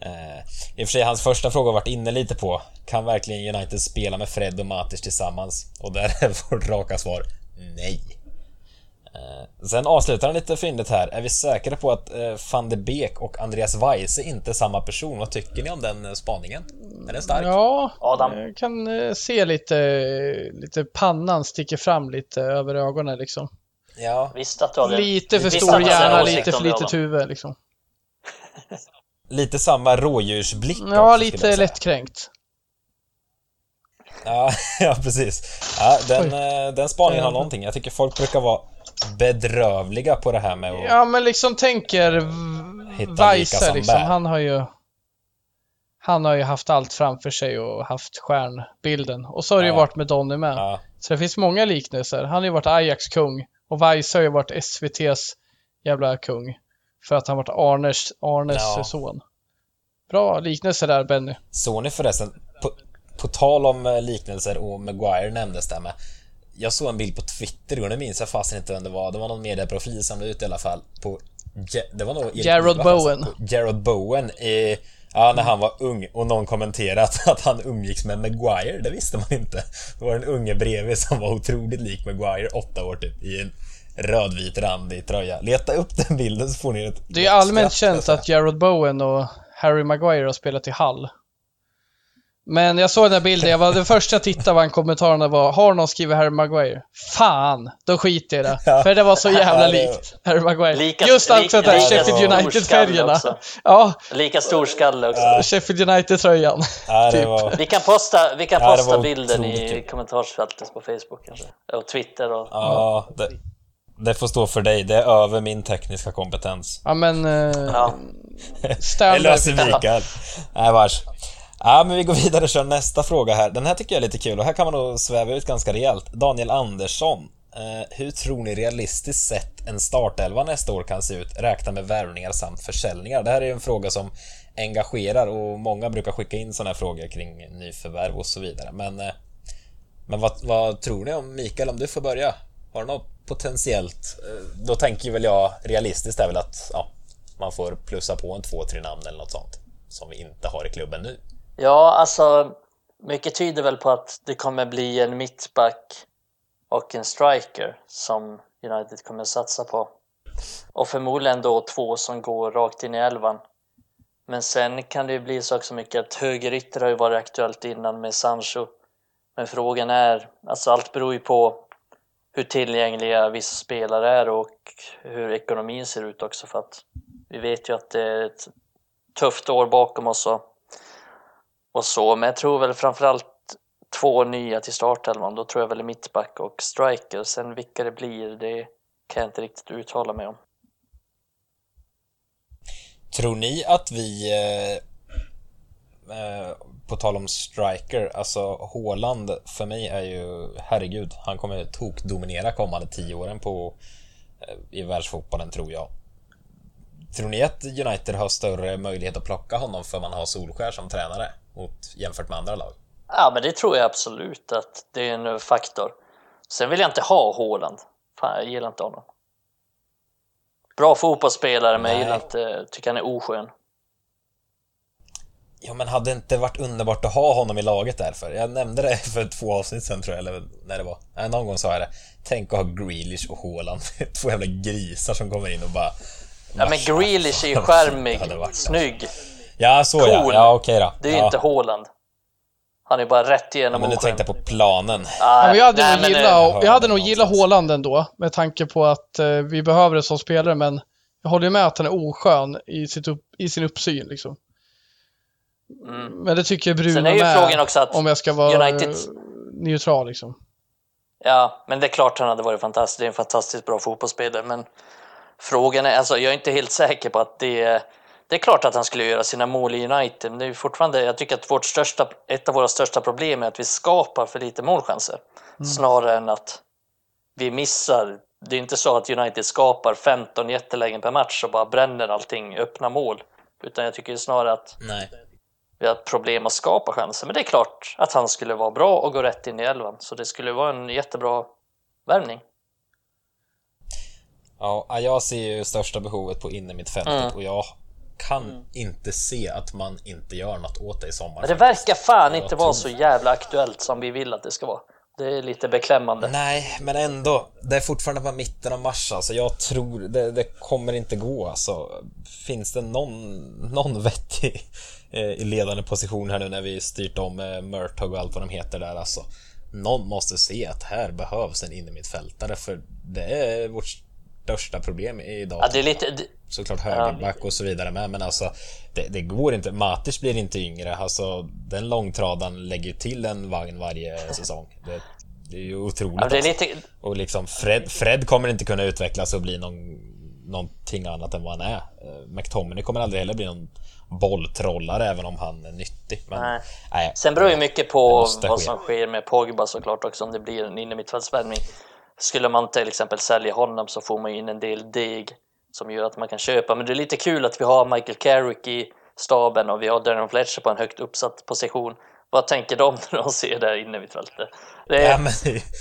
Eh, I och för sig, hans första fråga har varit inne lite på. Kan verkligen United spela med Fred och Matic tillsammans? Och där är [LAUGHS] vårt raka svar nej. Eh, sen avslutar han lite fyndigt här. Är vi säkra på att eh, van de Beek och Andreas Weise inte är samma person? Vad tycker ni om den eh, spaningen? Är den stark? Ja, Adam. jag kan se lite, lite pannan sticker fram lite över ögonen liksom. Ja, Visste att du hade Lite för stor hjärna, lite för litet huvud liksom. [LAUGHS] lite samma rådjursblick också, Ja, jag lite lättkränkt. Ja, [LAUGHS] ja precis. Ja, den, den spaningen har någonting. Jag tycker folk brukar vara bedrövliga på det här med att... Ja, men liksom tänker Weise som liksom. Han har ju han har ju haft allt framför sig och haft stjärnbilden. Och så har det ju varit med Donny med. Ja, Så det finns många liknelser. Han har ju varit Ajax kung och Weise har ju varit SVTs jävla kung. För att han varit Arnes, Arnes Ja. son. Bra liknelse där Benny. såg ni förresten, på, på tal om eh, liknelser och Maguire nämndes där med. Jag såg en bild på Twitter och nu minns jag fast inte vem det var. Det var någon medieprofil som la ut i alla fall på... Det var nog Ivar, alltså, Bowen. på Jarrod Bowen i... Ja, när han var ung och någon kommenterat att han umgicks med Maguire, det visste man inte. Det var en unge bredvid som var otroligt lik Maguire, åtta år typ, i en rödvit randig tröja. Leta upp den bilden så får ni ett Det är allmänt känt att Jarrod Bowen och Harry Maguire har spelat i Hull. Men jag såg den här bilden, jag var, den första jag tittade var en kommentarerna var Har någon skrivit Harry Maguire? Fan, då skiter jag i det. Ja. För det var så jävla Ja, det- likt Harry Maguire. Lika- Just också det lika är Sheffield United-färgerna. också. Ja, Lika stor skalle också. Sheffield United-tröjan. Ja, det typ. var... Vi kan posta, vi kan Ja, det posta bilden i kommentarsfältet på Facebook kanske. Och Twitter och... Ja, det, det får stå för dig. Det är över min tekniska kompetens. Ja men... Eh, Ja. Det Standard. [LAUGHS] löser Mikael. Nej, vars. Ja, men vi går vidare och kör nästa fråga här. Den här tycker jag är lite kul och här kan man nog sväva ut ganska rejält. Daniel Andersson. Eh, hur tror ni realistiskt sett en startelva nästa år kan se ut? Räkna med värvningar samt försäljningar. Det här är ju en fråga som engagerar och många brukar skicka in sådana här frågor kring nyförvärv och så vidare. Men, eh, men vad, vad tror ni om Mikael, om du får börja? Har du något potentiellt? Eh, Då tänker väl jag realistiskt är väl att ja, man får plussa på en två, tre namn eller något sånt som vi inte har i klubben nu. Ja, alltså mycket tyder väl på att det kommer bli en mittback och en striker som United kommer satsa på. Och förmodligen då två som går rakt in i elvan. Men sen kan det ju bli så också mycket att högerytter har ju varit aktuellt innan med Sancho. Men frågan är, alltså allt beror ju på hur tillgängliga vissa spelare är och hur ekonomin ser ut också för att vi vet ju att det är ett tufft år bakom oss och och så, men jag tror väl framförallt två nya till startelvan. Då tror jag väl mittback och striker. Sen vilka det blir, det kan jag inte riktigt uttala mig om. Tror ni att vi, eh, eh, på tal om striker, alltså Haaland för mig är ju, herregud, han kommer tokdominera kommande tio åren på, eh, i världsfotbollen tror jag. Tror ni att United har större möjlighet att plocka honom för man har Solskär som tränare mot, jämfört med andra lag? Ja, men det tror jag absolut att det är en faktor. Sen vill jag inte ha Haaland. Fan, jag gillar inte honom. Bra fotbollsspelare, men jag gillar inte, tycker han är oskön. Ja, men hade det inte varit underbart att ha honom i laget därför? Jag nämnde det för två avsnitt sen tror jag, eller när det var. Nej, någon gång sa jag det. Tänk att ha Grealish och Haaland. [LAUGHS] Två jävla grisar som kommer in och bara... Ja, men Grealish är ju charmig, snygg. Ja, så cool. ja. Ja, okej då. Det är ju ja. inte Haaland. Han är bara rätt igenom ja, Men du tänkte på planen. Ah, ja, men jag hade nej, nog gilla, jag hade nog gilla Haaland ändå, med tanke på att eh, vi behöver det som spelare, men jag håller med att han är oskön i, sitt upp, i sin uppsyn liksom. Mm. Men det tycker jag Bruno Sen är ju med, frågan också att om jag ska vara United... neutral liksom. Ja, men det är klart han hade varit fantastisk. Det är en fantastiskt bra fotbollsspelare, men frågan är, alltså jag är inte helt säker på att det är det är klart att han skulle göra sina mål i United, men det är fortfarande, jag tycker att vårt största, ett av våra största problem är att vi skapar för lite målchanser. Mm. Snarare än att vi missar. Det är inte så att United skapar 15 jättelägen per match och bara bränner allting, öppna mål. Utan jag tycker snarare att Nej. vi har problem att skapa chanser. Men det är klart att han skulle vara bra och gå rätt in i elvan. Så det skulle vara en jättebra värvning. Ja, jag ser ju största behovet på innermittfältet mm. och jag kan mm. inte se att man inte gör något åt det i sommar. Det faktiskt. verkar fan inte vara så jävla aktuellt som vi vill att det ska vara. Det är lite beklämmande. Nej, men ändå. Det är fortfarande bara mitten av mars alltså. Jag tror det, det kommer inte gå alltså. Finns det någon, någon vettig eh, i ledande position här nu när vi styrt om eh, Murtog och allt vad de heter där alltså. Någon måste se att här behövs en innermittfältare för det är vårt största problem idag. Ja, det är lite... Såklart högerback och så vidare med, men alltså det, det, går inte. Matis blir inte yngre. Alltså den långtradan lägger till en vagn varje säsong. Det, det är ju otroligt. Ja, det är alltså. lite... Och liksom Fred, Fred kommer inte kunna utvecklas och bli någon, någonting annat än vad han är. Eh, McTominay kommer aldrig heller bli någon bolltrollare även om han är nyttig. Men, nej. Nej, Sen beror ju mycket på vad som sker med Pogba såklart också om det blir en innermittfältsvärvning. Skulle man till exempel sälja honom så får man in en del deg som gör att man kan köpa. Men det är lite kul att vi har Michael Carrick i staben och vi har Darren Fletcher på en högt uppsatt position. Vad tänker de [LAUGHS] när de ser det här inne vid fältet? Ja, men,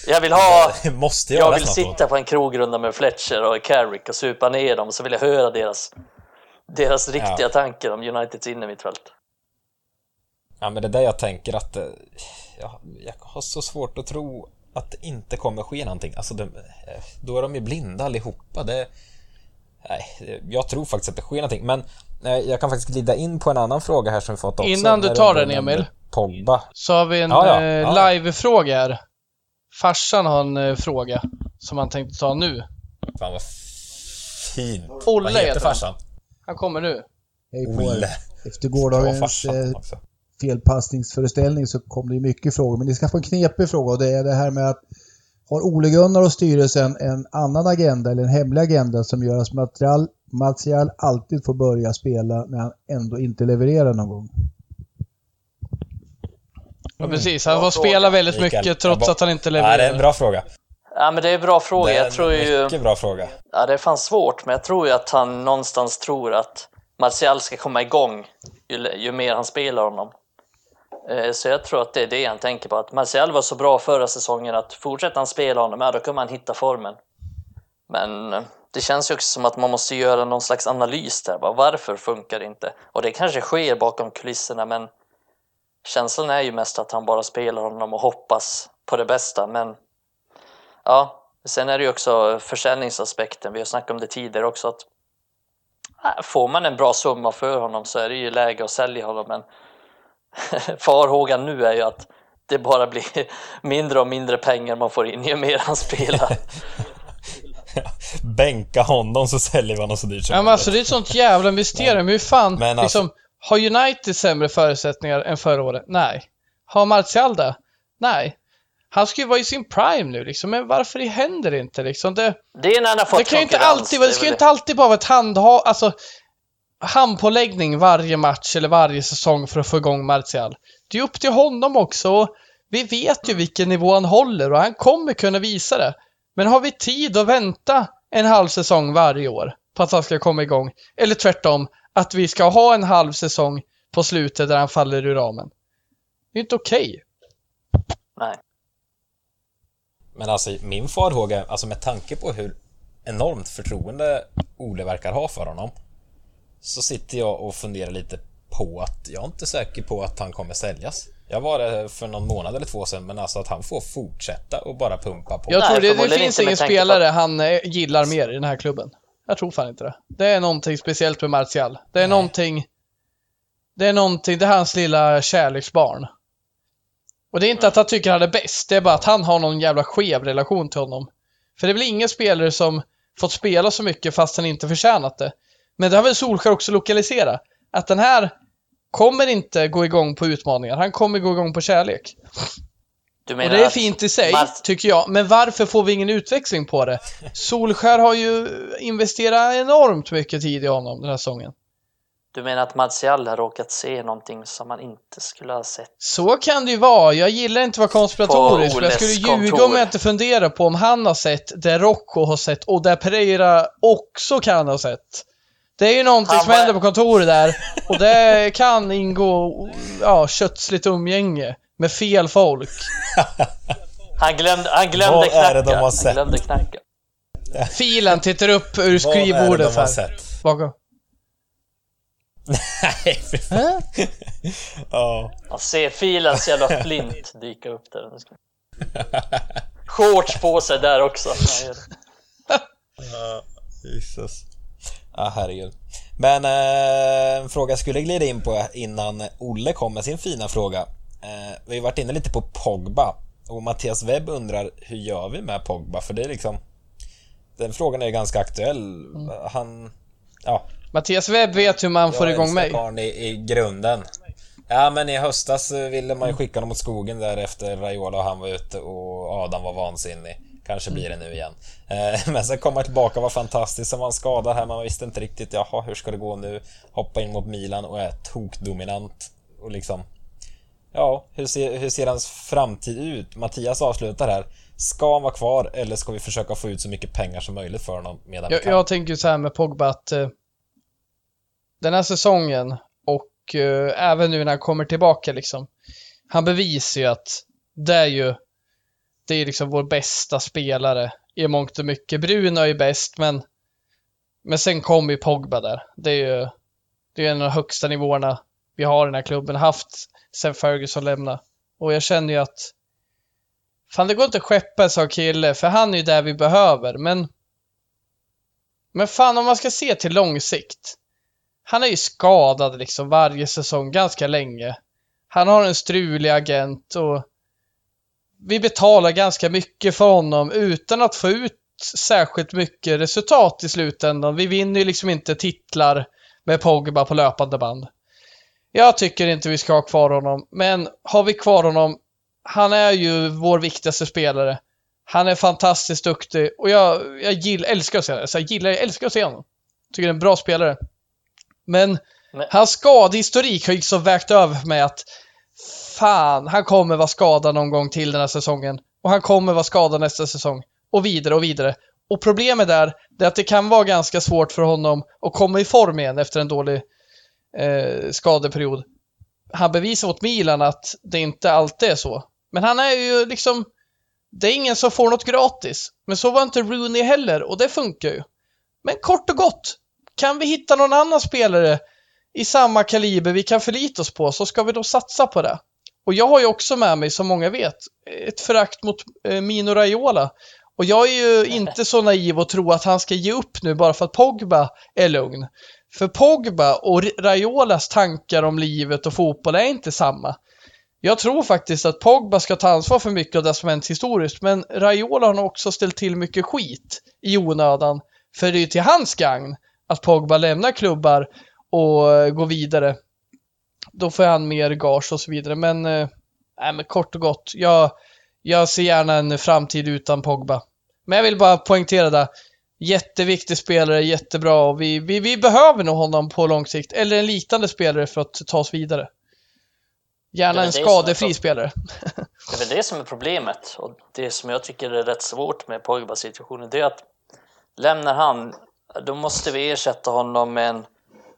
jag vill ha... måste jag vill sitta på en krogrunda med Fletcher och Carrick och supa ner dem så vill jag höra deras, deras riktiga ja. tankar om Uniteds innermittfält. Ja, men det är där jag tänker att eh, ja, jag har så svårt att tro att det inte kommer ske någonting. Alltså, det, eh, då är de ju blinda allihopa. Det, nej, jag tror faktiskt att det sker någonting. Men nej, jag kan faktiskt glida in på en annan fråga här som vi fått också. Innan du tar den Emil. Pogba. Så har vi en ja, ja, eh, ja. live-fråga här. Farsan har en eh, fråga som han tänkte ta nu. Fan vad fint. Olle vad heter farsan? Han kommer nu. Hej på er. Efter gårdagens felpassningsföreställning så kom det ju mycket frågor. Men ni ska få en knepig fråga och det är det här med att har Ole Gunnar och styrelsen en annan agenda eller en hemlig agenda som gör att Material, Martial alltid får börja spela när han ändå inte levererar någon gång? Ja precis, han får spela väldigt mycket trots att han inte levererar. Ja, det är en bra fråga. Ja men det är en bra fråga. Det är jag tror en mycket bra fråga. Ja det är fan svårt men jag tror ju att han någonstans tror att Martial ska komma igång ju, ju mer han spelar honom. Eh, så jag tror att det är det han tänker på, att Martial var så bra förra säsongen att fortsätter han spela honom, ja då kommer han hitta formen. Men eh, det känns ju också som att man måste göra någon slags analys där, bara, varför funkar det inte? Och det kanske sker bakom kulisserna, men känslan är ju mest att han bara spelar honom och hoppas på det bästa. Men ja, sen är det ju också försäljningsaspekten, vi har snackat om det tidigare också, att eh, får man en bra summa för honom så är det ju läge att sälja honom, men [LAUGHS] farhågan nu är ju att det bara blir [LAUGHS] mindre och mindre pengar man får in ju mer han spelar. [LAUGHS] Bänka honom så säljer vi honom så dyrt som Ja men alltså det är ett sånt jävla mysterium. Hur fan, men alltså... liksom, har United sämre förutsättningar än förra året? Nej. Har Martial det? Nej. Han ska ju vara i sin prime nu liksom, men varför händer det inte liksom? Det, det är när han har fått Det kan ju inte alltid, det ska ju inte alltid bara vara ett handha, alltså handpåläggning varje match eller varje säsong för att få igång Martial. Det är upp till honom också. Vi vet ju vilken nivå han håller och han kommer kunna visa det. Men har vi tid att vänta en halv säsong varje år på att han ska komma igång? Eller tvärtom, att vi ska ha en halv säsong på slutet där han faller ur ramen. Det är inte okej. Okay. Nej. Men alltså min farhåga, alltså med tanke på hur enormt förtroende Ole verkar ha för honom så sitter jag och funderar lite på att, jag är inte säker på att han kommer säljas. Jag var det för någon månad eller två sedan, men alltså att han får fortsätta och bara pumpa på. Jag tror det, det finns ingen på spelare att- han eh, gillar mer i den här klubben. Jag tror fan inte det. Det är någonting speciellt med Martial. Det är Nej. någonting... Det är någonting, det är hans lilla kärleksbarn. Och det är inte att han tycker han är bäst, det är bara att han har någon jävla skev relation till honom. För det är väl ingen spelare som fått spela så mycket fast han inte förtjänat det. Men det har väl Solskjaer också lokaliserat. Att den här kommer inte gå igång på utmaningar, han kommer gå igång på kärlek. Och det är fint i sig, Mart- tycker jag. Men varför får vi ingen utväxling på det? Solskär har ju investerat enormt mycket tid i honom den här säsongen. Du menar att Martial har råkat se någonting som man inte skulle ha sett? Så kan det ju vara. Jag gillar inte att vara konspiratorisk, men jag skulle ljuga kontor. om jag inte funderar på om han har sett det Rocco har sett och det Pereira också kan ha sett. Det är ju någonting Han som händer på kontoret där och det [LAUGHS] kan ingå ja, kötsligt umgänge med fel folk. Han glömde, han glömde Vad knacka. är det de har Han sett? glömde knacka. Filen tittar upp ur Vad är det skrivbordet de har sett? Bakom. Nej, fy fan. Ja. Han ser filens jävla flint dyka upp där. Shorts på sig där också. [LAUGHS] Han Jesus. Ja, herregud. Men eh, en fråga jag skulle glida in på innan Olle kom med sin fina fråga. Eh, vi har varit inne lite på Pogba och Mattias Webb undrar hur gör vi med Pogba? För det är liksom den frågan är ganska aktuell. Han, ja, Mattias Webb vet hur man får jag igång mig. karln i, i grunden. Ja men i höstas ville man ju skicka honom åt skogen där efter Raiola och han var ute och Adam var vansinnig. Kanske blir det nu igen. Eh, [LAUGHS] Men sen kom han tillbaka och var fantastisk. Sen var han skadad här, man visste inte riktigt, jaha hur ska det gå nu? Hoppa in mot Milan och är tokdominant. Och liksom... Ja, hur ser, hur ser hans framtid ut? Mattias avslutar här. Ska han vara kvar eller ska vi försöka få ut så mycket pengar som möjligt för honom medan vi Jag, kan? jag tänker så här med Pogba att eh, den här säsongen och eh, även nu när han kommer tillbaka liksom. Han bevisar ju att det är ju det är liksom vår bästa spelare i mångt och mycket. Bruno är ju bäst men men sen kom ju Pogba där. Det är ju det är en av de högsta nivåerna vi har i den här klubben haft sen Ferguson lämnade. Och jag känner ju att fan det går inte att skeppa en sån kille för han är ju där vi behöver men men fan om man ska se till lång sikt. Han är ju skadad liksom varje säsong ganska länge. Han har en strulig agent och vi betalar ganska mycket för honom utan att få ut särskilt mycket resultat i slutändan. Vi vinner ju liksom inte titlar med Pogba på löpande band. Jag tycker inte vi ska ha kvar honom, men har vi kvar honom, han är ju vår viktigaste spelare. Han är fantastiskt duktig och jag, jag gillar, älskar att se. Så jag gillar, jag älskar att se honom. Tycker det är en bra spelare. Men, Men- hans skadehistorik har ju så vägt över för mig att fan, han kommer vara skadad någon gång till den här säsongen. Och han kommer vara skadad nästa säsong. Och vidare och vidare. Och problemet där, det är att det kan vara ganska svårt för honom att komma i form igen efter en dålig eh, skadeperiod. Han bevisar åt Milan att det inte alltid är så. Men han är ju liksom det är ingen som får något gratis. Men så var inte Rooney heller och det funkar ju. Men kort och gott, kan vi hitta någon annan spelare i samma kaliber vi kan förlita oss på så ska vi då satsa på det. Och jag har ju också med mig, som många vet, ett förakt mot eh, Mino Raiola. Och jag är ju [LAUGHS] inte så naiv och tro att han ska ge upp nu bara för att Pogba är lugn. För Pogba och Raiolas tankar om livet och fotboll är inte samma. Jag tror faktiskt att Pogba ska ta ansvar för mycket av det som hänt historiskt, men Raiola har också ställt till mycket skit i onödan. För det är ju till hans gagn att Pogba lämnar klubbar och eh, går vidare. Då får han mer gage och så vidare, men, eh, nej, men kort och gott, jag, jag ser gärna en framtid utan Pogba. Men jag vill bara poängtera det. Jätteviktig spelare, jättebra och vi, vi, vi behöver nog honom på lång sikt. Eller en liknande spelare för att ta oss vidare. Gärna en skadefri spelare. [LAUGHS] Det är väl det som är problemet och det som jag tycker är rätt svårt med Pogbas situationen det är att lämnar han då måste vi ersätta honom med en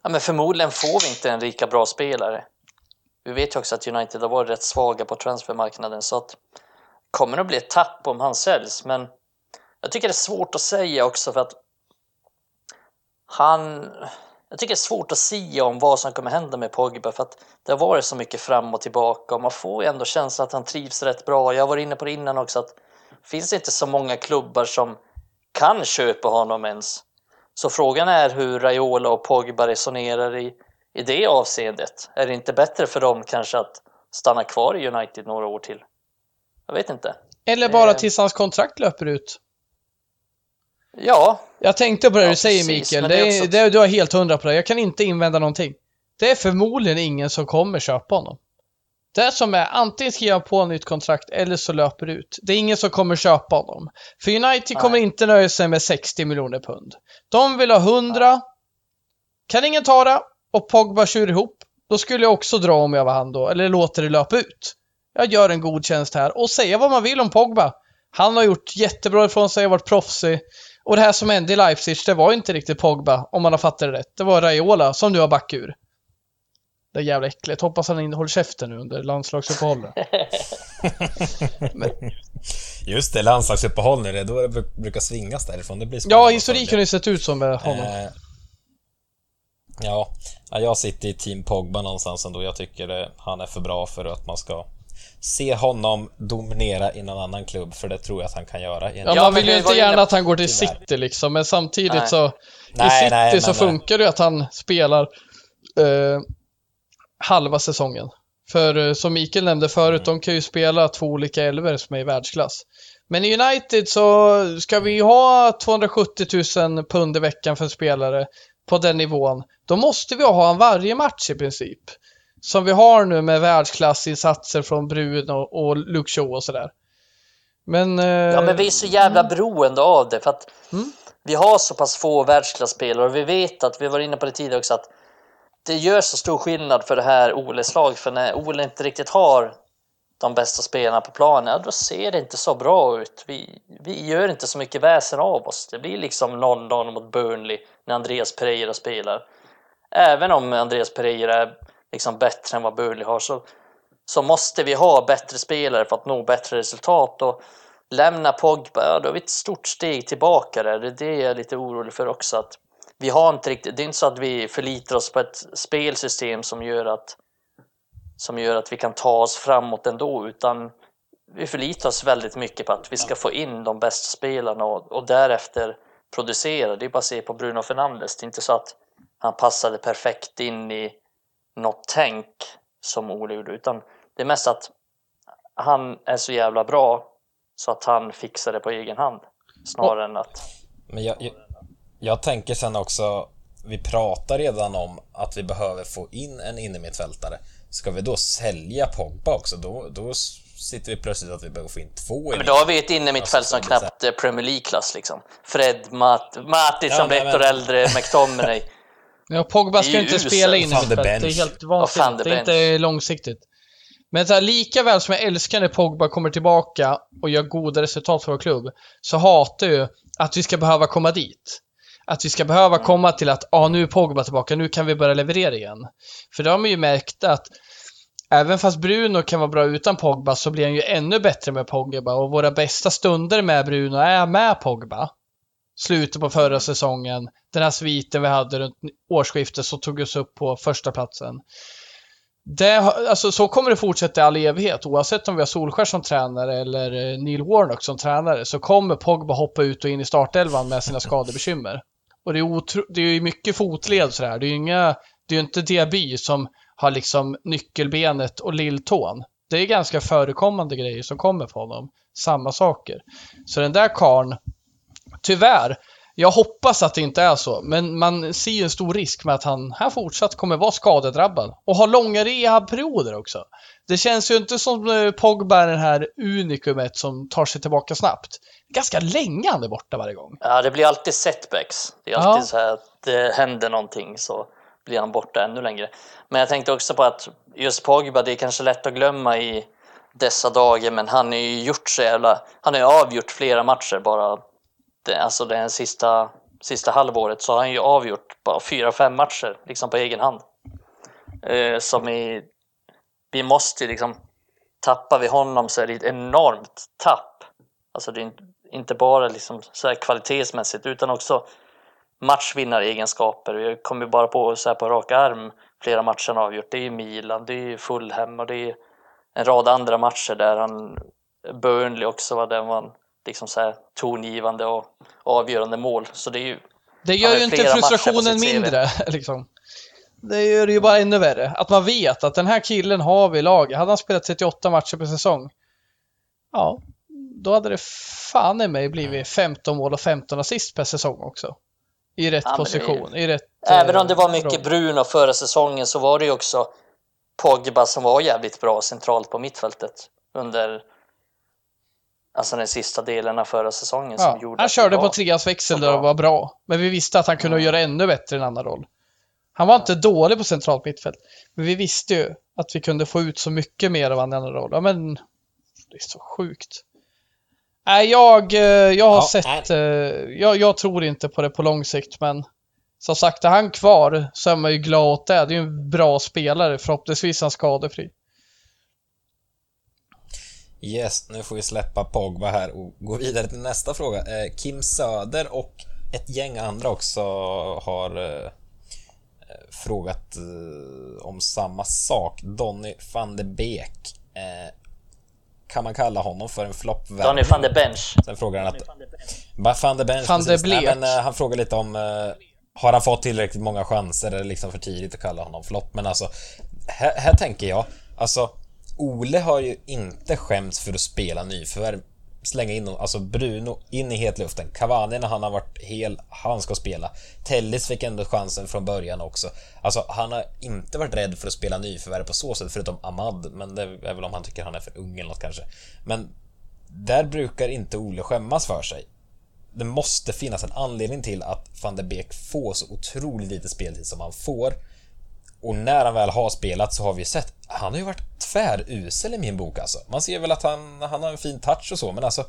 ja, men förmodligen får vi inte en lika bra spelare. Vi vet ju också att United har varit rätt svaga på transfermarknaden så att kommer det att bli ett tapp om han säljs men jag tycker det är svårt att säga också för att han jag tycker det är svårt att säga om vad som kommer hända med Pogba för att det har varit så mycket fram och tillbaka och man får ju ändå känslan att han trivs rätt bra. Jag var inne på det innan också att det finns inte så många klubbar som kan köpa honom ens. Så frågan är hur Raiola och Pogba resonerar i, i det avseendet. Är det inte bättre för dem kanske att stanna kvar i United några år till? Jag vet inte. Eller bara Eh. tills hans kontrakt löper ut. Ja, Jag tänkte på det Ja, du säger precis, Mikael. Det det är är, också- det, du har helt hundra på det. Jag kan inte invända någonting. Det är förmodligen ingen som kommer köpa honom. Det som är antingen skriva på ett nytt kontrakt eller så löper det ut. Det är ingen som kommer köpa honom. För United kommer Nej. inte nöja sig med 60 miljoner pund. De vill ha 100. Kan ingen ta det och Pogba kör ihop, då skulle jag också dra om jag var han då, eller låter det löpa ut. Jag gör en god tjänst här och säga vad man vill om Pogba. Han har gjort jättebra ifrån sig, varit proffsig. Och det här som hände i Leipzig, det var inte riktigt Pogba, om man har fattat det rätt. Det var Raiola som nu har backat ur. Det är jävla äckligt. Hoppas han inte håller käften nu under landslagsuppehållet. [LAUGHS] Just det, landslagsuppehåll nu, det är då det bru- brukar svingas därifrån. Det blir Ja, historiken har ju sett ut som med honom. Eh, ja, ja, jag sitter i team Pogba någonstans ändå. Jag tycker han är för bra för att man ska se honom dominera i en annan klubb, för det tror jag att han kan göra. Ja, man men vill ju inte gärna att han går till. City liksom, men samtidigt Nej. så... I Nej, City nej, så funkar det ju att han spelar eh, halva säsongen. För eh, som Mikael nämnde förut, de kan ju spela två olika elver som är i världsklass. Men i United så ska vi ju ha 270 000 pund i veckan för en spelare på den nivån. Då måste vi ha han varje match i princip. Som vi har nu med världsklassinsatser från Bruno och Luke Shaw och sådär. Men... Eh, Ja, men vi är så jävla beroende av det för att Mm. vi har så pass få världsklasspelare och vi vet att, vi var inne på det tidigare också, att det gör så stor skillnad för det här Oles lag. För när Ole inte riktigt har de bästa spelarna på planen, ja, då ser det inte så bra ut. Vi, vi gör inte så mycket väsen av oss. Det blir liksom 0-0 mot Burnley när Andreas Pereira spelar. Även om Andreas Pereira är liksom bättre än vad Burnley har så, så måste vi ha bättre spelare för att nå bättre resultat. Och lämna Pogba, ja, då är vi ett stort steg tillbaka där. Det är det jag är lite orolig för också. Att vi har inte riktigt, det är inte så att vi förlitar oss på ett spelsystem som gör att som gör att vi kan ta oss framåt ändå, utan vi förlitar oss väldigt mycket på att vi ska få in de bästa spelarna och, och därefter producera. Det är bara att se på Bruno Fernandes. Det är inte så att han passade perfekt in i något tänk som Ole gjorde, utan det är mest att han är så jävla bra så att han fixar det på egen hand snarare än att Men jag, jag, jag tänker sen också, vi pratar redan om att vi behöver få in en innermittfältare. Ska vi då sälja Pogba också? Då, då sitter vi plötsligt att vi behöver få in två Men då har vi ett innermittfält som Alltså, knappt är Premier League-klass liksom. Fred, Mat Matic Ja, som blir ett år äldre, McTominay. Ja, Pogba ska inte spela in. Det är helt Ja, Van vansinnigt. de Det är inte långsiktigt. Men så här, lika väl som jag älskar när Pogba kommer tillbaka och gör goda resultat för vår klubb, så hatar jag att vi ska behöva komma dit. Att vi ska behöva komma till att, ah, nu är Pogba tillbaka, nu kan vi börja leverera igen. För då har man ju märkt att även fast Bruno kan vara bra utan Pogba så blir han ju ännu bättre med Pogba och våra bästa stunder med Bruno är med Pogba. Slutet på förra säsongen, den här sviten vi hade runt årsskiftet som tog oss upp på första platsen. Det, alltså, så kommer det fortsätta i all evighet. Oavsett om vi har Solskär som tränare eller eh, Neil Warnock som tränare så kommer Pogba hoppa ut och in i startelvan med sina skadebekymmer. Och det är, otro, det är ju mycket fotled och sådär. Det är ju inga, det är inte Diaby som har liksom nyckelbenet och lilltån. Det är ganska förekommande grejer som kommer på honom. Samma saker. Så den där karn tyvärr, jag hoppas att det inte är så, men man ser ju en stor risk med att han här fortsatt kommer vara skadedrabbad och ha långa rehabperioder också. Det känns ju inte som eh, Pogba är den här unikumet som tar sig tillbaka snabbt. Ganska länge han är borta varje gång. Ja, det blir alltid setbacks. Det är alltid Ja. så här att det händer någonting så blir han borta ännu längre. Men jag tänkte också på att just Pogba, det är kanske lätt att glömma i dessa dagar, men han har ju gjort så jävla... Han har ju avgjort flera matcher bara. Det, alltså det sista, sista halvåret så har han ju avgjort bara fyra, fem matcher liksom på egen hand. Eh, som i... Vi måste liksom... Tappar vi honom så är det ett enormt tapp. Alltså det är inte- bara liksom så här kvalitetsmässigt utan också matchvinnaregenskaper. Vi kommer bara på så här på rak arm flera matcher han avgjort. Det är ju Milan, det är ju Fulham och det är en rad andra matcher där han Burnley också var den var liksom så här tongivande och avgörande mål. Så det är ju Det gör ju inte frustrationen mindre, [LAUGHS] liksom. Det gör det ju bara ännu värre. Att man vet att den här killen har vi i laget. Hade han spelat 38 matcher per säsong, ja, då hade det fan i mig blivit 15 mål och 15 assist per säsong också. I rätt Ja, det är- position, i rätt... Även om eh, det var mycket roll. Bruno förra säsongen så var det ju också Pogba som var jävligt bra centralt på mittfältet under alltså den sista delen av förra säsongen som Ja, gjorde han körde var på treans växel där det var bra. Men vi visste att han kunde Mm. göra ännu bättre i en annan roll. Han var inte dålig på centralt mittfält. Men vi visste ju att vi kunde få ut så mycket mer av en annan roll. Ja, men det är så sjukt. Nej, jag, eh, jag har Ja, sett... eh, Jag, jag tror inte på det på lång sikt, men som sagt, är han kvar så är man ju glad åt det. Det är ju en bra spelare. Förhoppningsvis är han skadefri. Yes, nu får vi släppa Pogba här och gå vidare till nästa fråga. Eh, Kim Söder och ett gäng andra också har frågat eh, om samma sak. Donny van de Beek. Eh, kan man kalla honom för en floppvärvning? Donny van de Bench. Sen frågar han att... Va, Van de Bench, Van de. Nej, men, eh, han frågar lite om... eh, har han fått tillräckligt många chanser eller liksom för tidigt att kalla honom flopp? Men alltså, här, här tänker jag, alltså Ole har ju inte skämts för att spela nyförvärv. Slänga in alltså Bruno in i hetluften. Cavani när han har varit hel, han ska spela. Tellis fick ändå chansen från början också. Alltså han har inte varit rädd för att spela nyförvärv på så sätt, förutom Ahmad. Men det är väl om han tycker han är för ung eller något kanske. Men där brukar inte Ole skämmas för sig. Det måste finnas en anledning till att van der Beek får så otroligt lite speltid som han får. Och när han väl har spelat så har vi sett, han har ju varit tvärusel i min bok alltså. Man ser väl att han, han har en fin touch och så, men alltså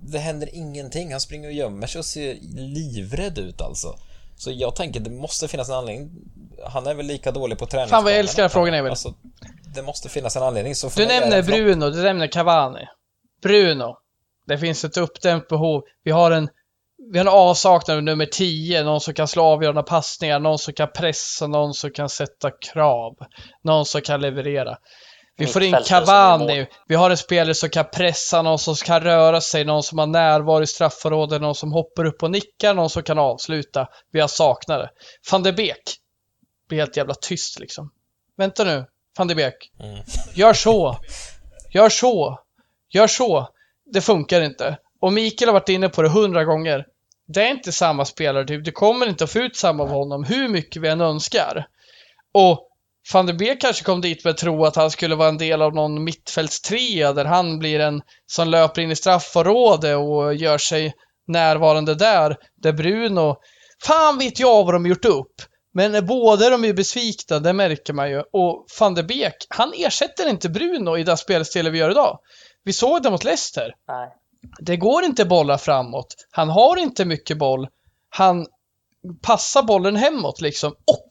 det händer ingenting. Han springer och gömmer sig och ser livrädd ut alltså. Så jag tänker, det måste finnas en anledning. Han är väl lika dålig på träningsplanen. Fan vad jag älskar den frågan, Emil. Alltså, det måste finnas en anledning. Så Du nämner. Bruno, du nämner Cavani. Bruno. Det finns ett uppdämt behov. Vi har en, vi har en avsaknad av nummer 10, någon som kan slå avgörande passningar, någon som kan pressa, någon som kan sätta krav, någon som kan leverera. Vi får in Cavani, vi har en spelare som kan pressa, någon som kan röra sig, någon som har närvaro i straffområdet, någon som hoppar upp och nickar, någon som kan avsluta. Vi har saknare. Van de Beek blir helt jävla tyst liksom. Vänta nu, van de Beek. Mm. Gör så. Gör så. Gör så. Det funkar inte. Och Mikael har varit inne på det hundra gånger. Det är inte samma spelartyp. Du kommer inte att få ut samma av honom hur mycket vi än önskar. Och van der Beek kanske kom dit med att tro att han skulle vara en del av någon mittfältstrea där han blir en som löper in i straffområdet och gör sig närvarande där. Där Bruno, fan vet jag vad de gjort upp. Men båda de är besvikna, det märker man ju. Och van der Beek, han ersätter inte Bruno i det spelstilen vi gör idag. Vi såg det mot Leicester. Nej. Det går inte bollar framåt. Han har inte mycket boll. Han passar bollen hemåt liksom. Och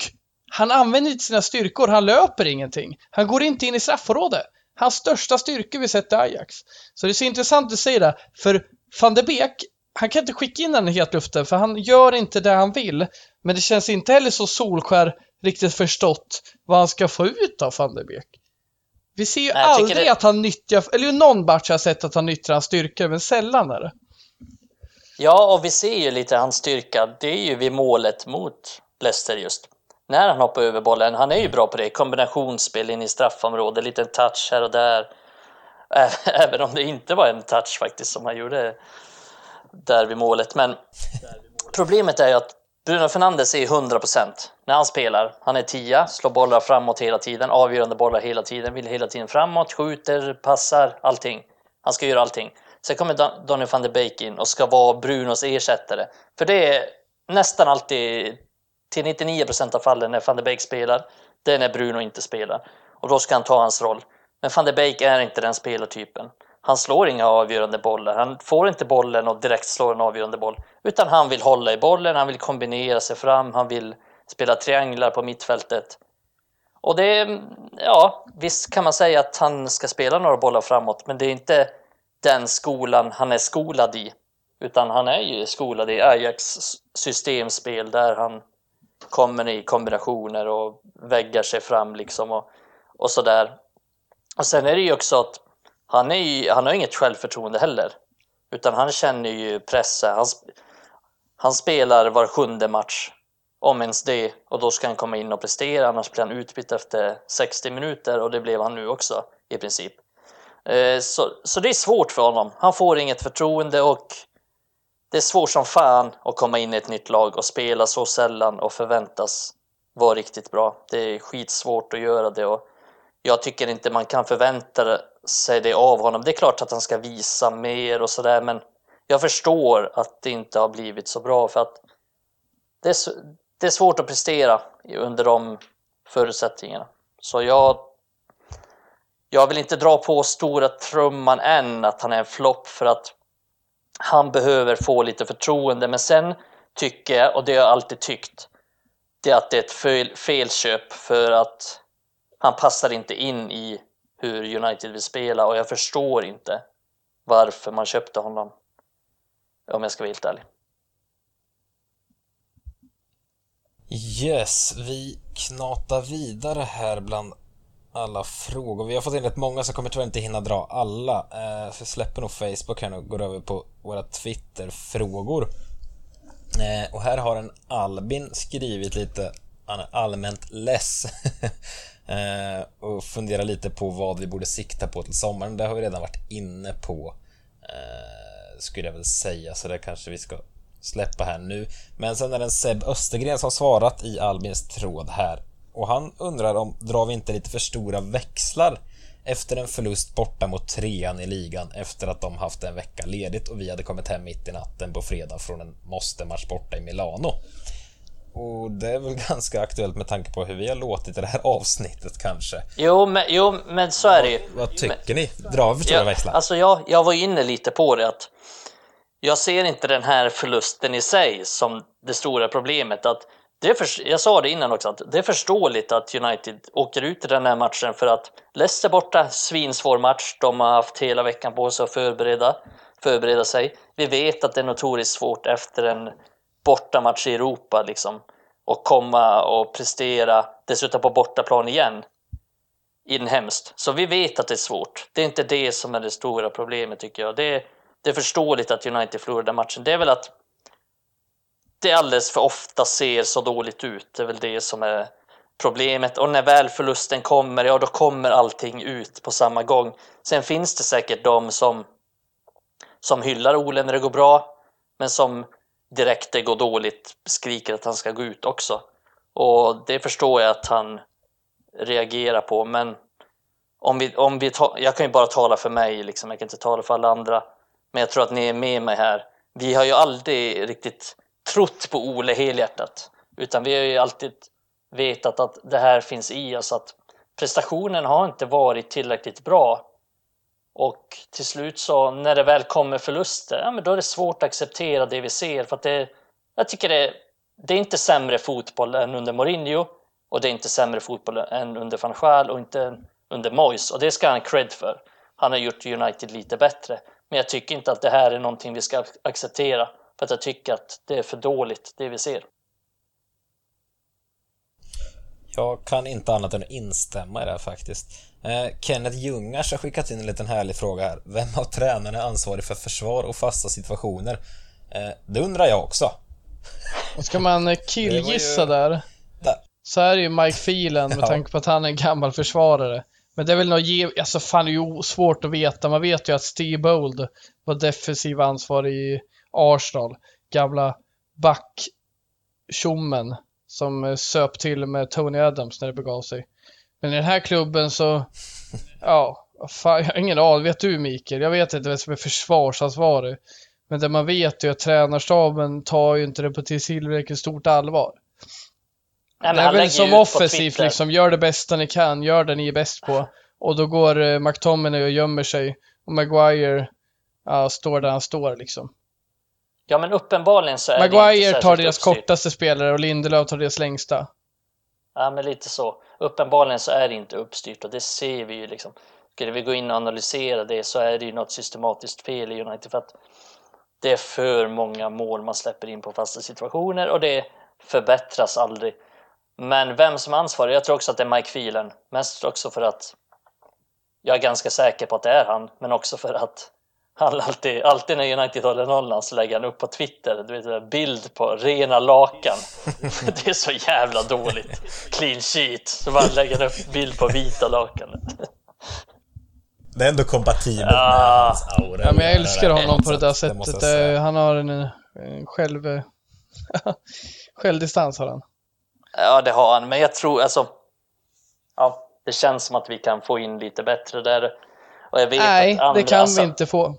han använder inte sina styrkor. Han löper ingenting. Han går inte in i straffområdet. Hans största styrka vi sett i Ajax. Så det är så intressant att säga det. För van de Beek, han kan inte skicka in den i hetluften för han gör inte det han vill. Men det känns inte heller så Solskär riktigt förstått vad han ska få ut av van de Beek. Vi ser ju Nej, aldrig det- att han nyttjar, eller ju någon match har jag sett att han nyttjar hans styrkor, men sällan är det. Ja, och vi ser ju lite hans styrka. Det är ju vid målet mot Leicester just. När han hoppar över bollen. Han är ju bra på det. Kombinationsspel in i straffområdet, lite touch här och där. [LAUGHS] Även om det inte var en touch faktiskt som han gjorde där vid målet. Men problemet är ju att Bruno Fernandes är 100% när han spelar. Han är tia, slår bollar framåt hela tiden, avgörande bollar hela tiden, vill hela tiden framåt, skjuter, passar, allting. Han ska göra allting. Sen kommer Donny van de Beek in och ska vara Brunos ersättare. För det är nästan alltid, till 99% av fallen när van de Beek spelar, det är när Bruno inte spelar. Och då ska han ta hans roll. Men van de Beek är inte den spelartypen. Han slår inga avgörande bollar. Han får inte bollen och direkt slår en avgörande boll. Utan han vill hålla i bollen, han vill kombinera sig fram, han vill spela trianglar på mittfältet. Och det ja, visst kan man säga att han ska spela några bollar framåt, men det är inte den skolan han är skolad i. Utan han är ju skolad i Ajax systemspel där han kommer i kombinationer och väggar sig fram liksom och, och sådär. Och sen är det ju också att han, är ju, han har inget självförtroende heller. Utan han känner ju pressen. Han, han spelar var sjunde match, om ens det, och då ska han komma in och prestera, annars blir han utbytt efter 60 minuter och det blev han nu också i princip. Eh, så, så det är svårt för honom. Han får inget förtroende och det är svårt som fan att komma in i ett nytt lag och spela så sällan och förväntas vara riktigt bra. Det är skitsvårt att göra det och jag tycker inte man kan förvänta sig det av honom. Det är klart att han ska visa mer och sådär, men jag förstår att det inte har blivit så bra för att det är, det är svårt att prestera under de förutsättningarna. Så jag, jag vill inte dra på stora trumman än att han är en flopp för att han behöver få lite förtroende. Men sen tycker jag, och det har jag alltid tyckt, det är att det är ett fel, felköp för att han passar inte in i hur United vill spela och jag förstår inte varför man köpte honom. Om jag ska vara helt ärlig. Yes, vi knatar vidare här bland alla frågor. Vi har fått in rätt många så jag kommer tyvärr inte hinna dra alla. Eh, så jag släpper nog Facebook här nu och går över på våra Twitter-frågor. Eh, och här har en Albin skrivit lite, han är allmänt less. [LAUGHS] eh, och fundera lite på vad vi borde sikta på till sommaren. Det har vi redan varit inne på. Eh, skulle jag väl säga, så det kanske vi ska släppa här nu. Men sen är det en Seb Östergren som svarat i Albins tråd här. Och han undrar om drar vi inte lite för stora växlar efter en förlust borta mot trean i ligan efter att de haft en vecka ledigt och vi hade kommit hem mitt i natten på fredag från en måste-match borta i Milano. Och det är väl [LAUGHS] ganska aktuellt med tanke på hur vi har låtit i det här avsnittet kanske. Jo, men, jo, men så är det ju. Vad tycker ni? Drar vi för stora växlar? Alltså jag, jag var inne lite på det att jag ser inte den här förlusten i sig som det stora problemet. Att det är för, jag sa det innan också, att det är förståeligt att United åker ut i den här matchen för att Leicester borta, svinsvår match. De har haft hela veckan på sig att förbereda, förbereda sig. Vi vet att det är notoriskt svårt efter en bortamatch i Europa liksom och komma och prestera, dessutom på bortaplan igen. Inhemskt. Så vi vet att det är svårt. Det är inte det som är det stora problemet tycker jag. Det är, det är förståeligt att United förlorade matchen. Det är väl att det alldeles för ofta ser så dåligt ut. Det är väl det som är problemet. Och när väl förlusten kommer, ja då kommer allting ut på samma gång. Sen finns det säkert de som, som hyllar Ole när det går bra, men som direkt det går dåligt skriker att han ska gå ut också. Och det förstår jag att han reagerar på, men om vi, om vi ta, jag kan ju bara tala för mig, liksom. jag kan inte tala för alla andra. Men jag tror att ni är med mig här. Vi har ju aldrig riktigt trott på Ole helhjärtat, utan vi har ju alltid vetat att det här finns i oss, att prestationen har inte varit tillräckligt bra. Och till slut så när det väl kommer förluster, ja, men då är det svårt att acceptera det vi ser. För att det, jag tycker det, det är inte sämre fotboll än under Mourinho och det är inte sämre fotboll än under van Gaal och inte under Moyes och det ska han cred för. Han har gjort United lite bättre. Men jag tycker inte att det här är någonting vi ska acceptera för att jag tycker att det är för dåligt det vi ser. Jag kan inte annat än instämma i det här faktiskt. Eh, Kenneth Ljungars har skickat in en liten härlig fråga här. Vem av tränarna är ansvarig för försvar och fasta situationer? Eh, det undrar jag också. Ska man [LAUGHS] killgissa ju... där, där, så är det ju Mike Phelan med Ja. tanke på att han är en gammal försvarare. Men det är väl något ge... Alltså fan det är ju svårt att veta. Man vet ju att Steve Bold var defensiv ansvarig i Arsenal. Gamla backtjommen som eh, söp till med Tony Adams när det begav sig. Men i den här klubben så, ja, fan, jag har ingen aning. Vet du Mikael? Jag vet inte vem som är försvarsansvarig. Men det man vet är att tränarstaben tar ju inte det på tillräckligt stort allvar. Nej, det är väl som offensivt liksom, gör det bästa ni kan, gör det ni är bäst på. Och då går eh, McTominay och gömmer sig och Maguire ja, står där han står liksom. Ja, men uppenbarligen så är det inte Maguire tar särskilt deras uppstyrt. kortaste spelare och Lindelöf tar deras längsta. Ja, men lite så. Uppenbarligen så är det inte uppstyrt och det ser vi ju liksom. Skulle vi gå in och analysera det så är det ju något systematiskt fel i United för att det är för många mål man släpper in på fasta situationer och det förbättras aldrig. Men vem som är ansvarig? Jag tror också att det är Mike Phelan. Mest också för att jag är ganska säker på att det är han, men också för att han alltid, alltid när United håller nollan så lägger han upp på Twitter du vet, en bild på rena lakan. [LAUGHS] det är så jävla dåligt. Clean sheet. Så man lägger upp bild på vita lakan. Det är ändå kompatibelt Ja. med hans aura. Ja, men jag älskar honom på det där Det sättet. säga. Eh, Han har en, en själv... [LAUGHS] självdistans har han. Ja, det har han, men jag tror alltså. Ja, det känns som att vi kan få in lite bättre där. Och jag vet Nej, att andra, det kan alltså, vi inte få.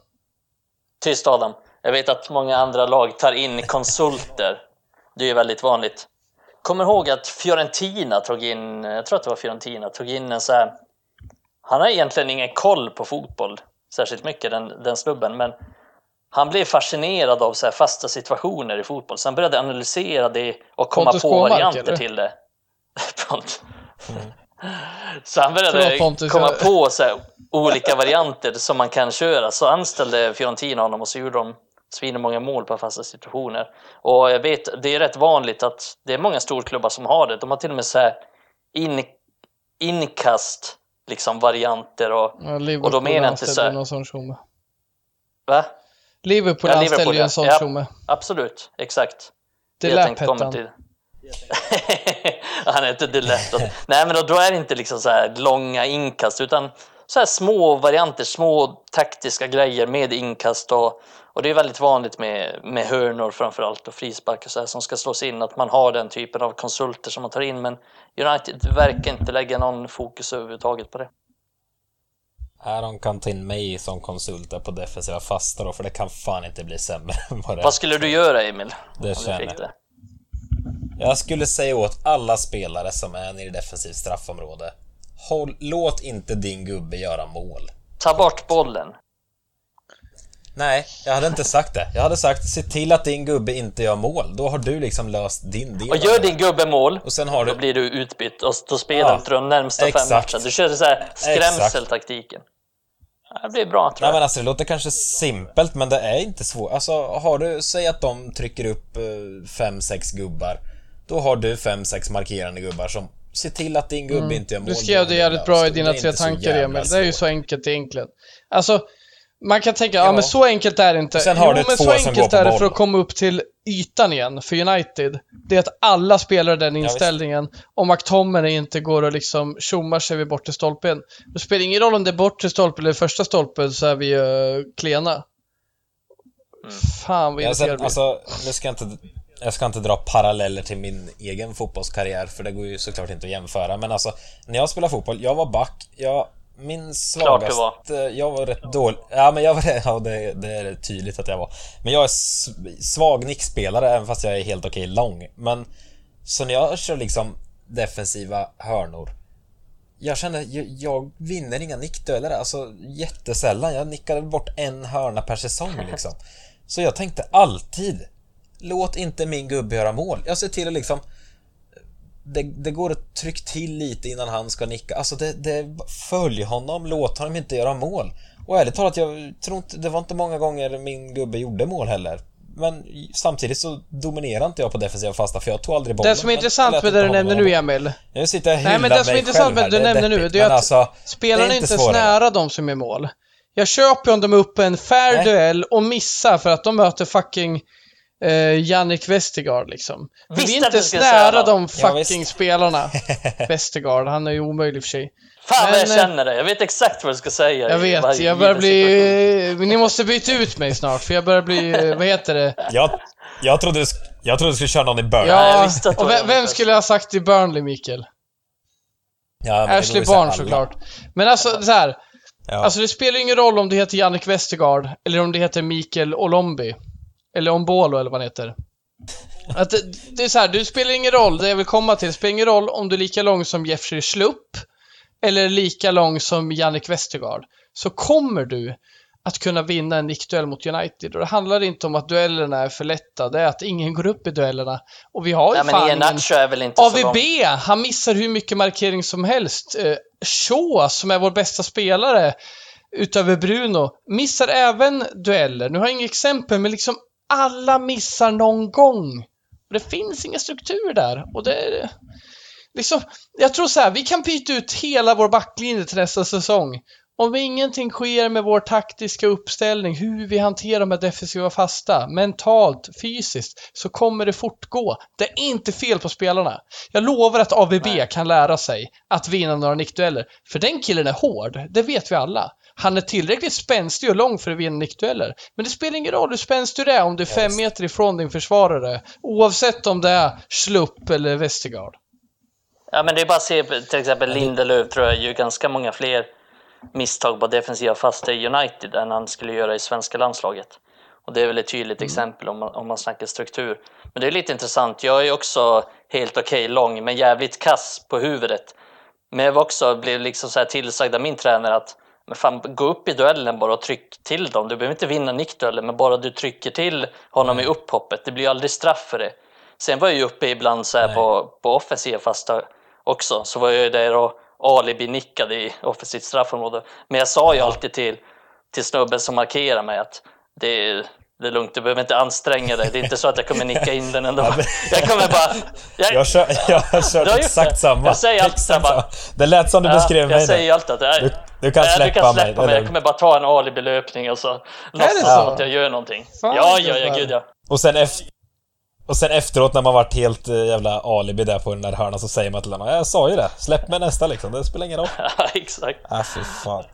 Tyst Adam. Jag vet att många andra lag tar in konsulter. Det är ju väldigt vanligt. Kommer ihåg att Fiorentina tog in, jag tror att det var Fiorentina, tog in en så här. Han har egentligen ingen koll på fotboll särskilt mycket, den, den snubben, men han blev fascinerad av så här fasta situationer i fotboll. Så han började analysera det och komma Pontus på Kåmark, varianter eller? till det. [LAUGHS] Pont. Så han började Pontus, komma jag- på så här, olika varianter som man kan köra. Så anställde Fiorentina honom och så gjorde de svinmånga mål på fasta situationer. Och jag vet, det är rätt vanligt att det är många storklubbar som har det. De har till och med så här in, inkast liksom varianter och... Ja, Liverpool Och då menar jag inte så här- någon sån tjomme. Va? Liverpool Ja, anställde ju ja. en sån Ja. tjomme. Absolut, exakt. Det jag lät tänkte komma [LAUGHS] han. till. han heter Delett. Nej, men då, då är det inte liksom så här långa inkast utan så här små varianter, små taktiska grejer med inkast och, och det är väldigt vanligt med, med hörnor framför allt och frispark och så här som ska slås in att man har den typen av konsulter som man tar in men United verkar inte lägga någon fokus överhuvudtaget på det. Ja, de kan ta in mig som konsult där på defensiva fasta då, för det kan fan inte bli sämre än vad det är. Vad skulle du göra Emil? Det känner fick jag. skulle säga åt alla spelare som är nere i defensivt straffområde. Håll, låt inte din gubbe göra mål. Ta bort bollen. Nej, jag hade inte sagt det. Jag hade sagt se till att din gubbe inte gör mål. Då har du liksom löst din del. Och gör din gubbe mål Och sen har Då du... blir du utbytt och då spelar Ja, inte de närmsta fem exakt. matcherna. Du körde så här skrämseltaktiken. Det blir bra tror Nej jag. men alltså det låter kanske simpelt men det är inte svårt. Alltså har du, säg att de trycker upp 5-6 gubbar. Då har du 5-6 markerande gubbar som ser till att din gubbe inte gör mål. Du skrev det jävligt bra i dina tre tankar Emil. Det är ju så enkelt egentligen. Alltså, man kan tänka, ja, Ja. men så enkelt är det inte. Sen har jo, du men två så enkelt är det för att komma upp till ytan igen för United. Det är att alla spelar den inställningen. Om McTominay inte går och liksom tjommar sig vid bortre stolpen. Det spelar ingen roll om det är bortre stolpen eller första stolpen så är vi uh, klena. Fan vad Ja, irriterad sen, jag blir. alltså, nu ska jag inte... Jag ska inte dra paralleller till min egen fotbollskarriär för det går ju såklart inte att jämföra. Men alltså När jag spelade fotboll, jag var back, jag... Min Klart du svagaste... Jag var rätt dålig... Ja men jag var Ja det, det är tydligt att jag var. Men jag är svag nickspelare även fast jag är helt okej lång. Men Så när jag kör liksom defensiva hörnor jag känner, jag, jag vinner inga nickdueller, alltså jättesällan. Jag nickade bort en hörna per säsong liksom. [LAUGHS] Så jag tänkte alltid, låt inte min gubbe göra mål. Jag ser till att liksom, det, det går att trycka till lite innan han ska nicka. Alltså det, det, följ honom, låt honom inte göra mål. Och ärligt talat, jag tror inte, det var inte många gånger min gubbe gjorde mål heller. Men samtidigt så dominerade inte jag på defensiva fasta för jag tog aldrig bollen. Det som är intressant med det du nämner nu. Emil. Nu sitter jag och Nej men det som är intressant med det du nämner nu, det är att alltså, spelarna är inte svårare. nära de som är mål. Jag köper om de är uppe en fair Nej. duell och missar för att de möter fucking eh, Jannik Westergaard liksom. Men vi är inte du säga nära de Ja, fucking visst. spelarna. [LAUGHS] Westergaard, han är ju omöjlig för sig. Fan vad jag eh, känner det. Jag vet exakt vad du ska säga. Jag vet, jag börjar bli... Ni måste byta ut mig snart för jag börjar bli... eh, Vad heter det? Jag, jag, trodde, du jag trodde du skulle köra någon i Burnley. Ja, jag Ja, visste att det och vem, vem skulle jag ha sagt i Burnley, Mikael? Ja, Ashley så Barnes såklart. Men alltså så här. Ja. Alltså det spelar ingen roll om det heter Jannik Westergaard eller om det heter Mikael Olombi. Eller Ombolo eller vad han heter. Att det, det är så här, det spelar ingen roll, det jag vill komma till, det spelar ingen roll om du är lika lång som Jeffrey Schlupp eller lika lång som Jannik Westergaard. Så kommer du att kunna vinna en nickduell mot United. Och det handlar inte om att duellerna är för lätta, det är att ingen går upp i duellerna. Och vi har ju men fan ingen... Inte så AVB, han missar hur mycket markering som helst. Eh, Shaw, som är vår bästa spelare, utöver Bruno, missar även dueller. Nu har jag inget exempel, men liksom alla missar någon gång. Och det finns ingen struktur där. Och det liksom, jag tror så här, vi kan byta ut hela vår backlinje till nästa säsong. Om ingenting sker med vår taktiska uppställning, hur vi hanterar de här defensiva fasta, mentalt, fysiskt, så kommer det fortgå. Det är inte fel på spelarna. Jag lovar att AVB Nej. kan lära sig att vinna några nickdueller. För den killen är hård, det vet vi alla. Han är tillräckligt spänstig och lång för att vinna nickdueller. Men det spelar ingen roll hur spänstig du är om du är fem meter ifrån din försvarare. Oavsett om det är Slupp eller Westergaard. Ja, men det är bara att se till exempel Lindelöf tror jag gör ganska många fler misstag på defensiva fasta i United än han skulle göra i svenska landslaget. Och det är väl ett tydligt exempel om man, om man snackar struktur. Men det är lite intressant. Jag är också helt okej lång, men jävligt kass på huvudet. Men jag var också blev liksom så här tillsagd av min tränare att men fan, gå upp i duellen bara och tryck till dem. Du behöver inte vinna nickduellen, men bara du trycker till honom i upphoppet. Det blir ju aldrig straff för det. Sen var jag ju uppe ibland så här Nej. på, på offensiva fasta också. Så var jag ju där och alibi-nickade i offensivt straffområde. Men jag sa ju alltid till, till snubben som markerar mig att det det är lugnt, du behöver inte anstränga dig. Det är inte så att jag kommer nicka in den ändå. Ja, men- Jag kommer bara... Jag, Jag, kör, jag har kört Du har gjort exakt det. samma. Jag säger alltid Exakt samma. samma. Det lät som du Ja, beskrev mig jag säger alltid att nej, Du- du kan släppa du kan mig, släppa är mig. Jag kommer bara ta en alibi-löpning och så låtsas så? som att jag gör någonting. Fan, ja, ja, ja, gud ja. Och sen, ef- och sen efteråt när man varit helt eh, jävla alibi där på den där hörnan så säger man till honom Jag sa ju det, släpp mig nästa liksom, det spelar ingen roll. [LAUGHS] Ja, exakt. Ah, fy fan.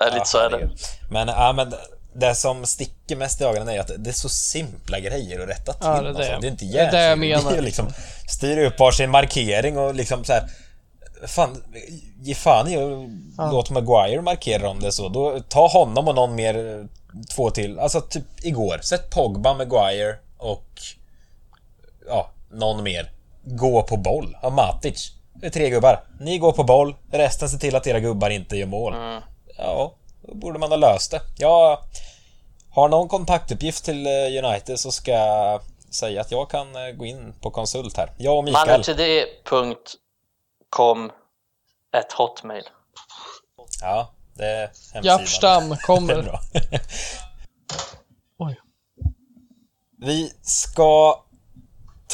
Ja, lite så är det. Men, ja, men det som sticker mest i ögonen är att det är så simpla grejer att rätta till. Ja, det är alltså. det. det är inte Det är det jag hjärnsjukt. Det är menar. ju liksom styra upp varsin markering och liksom så här. Fan, ge fan i och låt Maguire markera om det så. Då, ta honom och någon mer, två till. Alltså typ igår. Sätt Pogba, Maguire och ja, någon mer. Gå på boll. Ja, Matic. Det är tre gubbar. Ni går på boll, resten ser till att era gubbar inte gör mål. Mm. Ja, borde man ha löst det. Jag har någon kontaktuppgift till eh, United så ska jag säga att jag kan eh, gå in på konsult här. Jag och Mikael. Manutd.com ett hotmail. Ja, det är hemsidan. [LAUGHS] Är kommer. Oj. Vi ska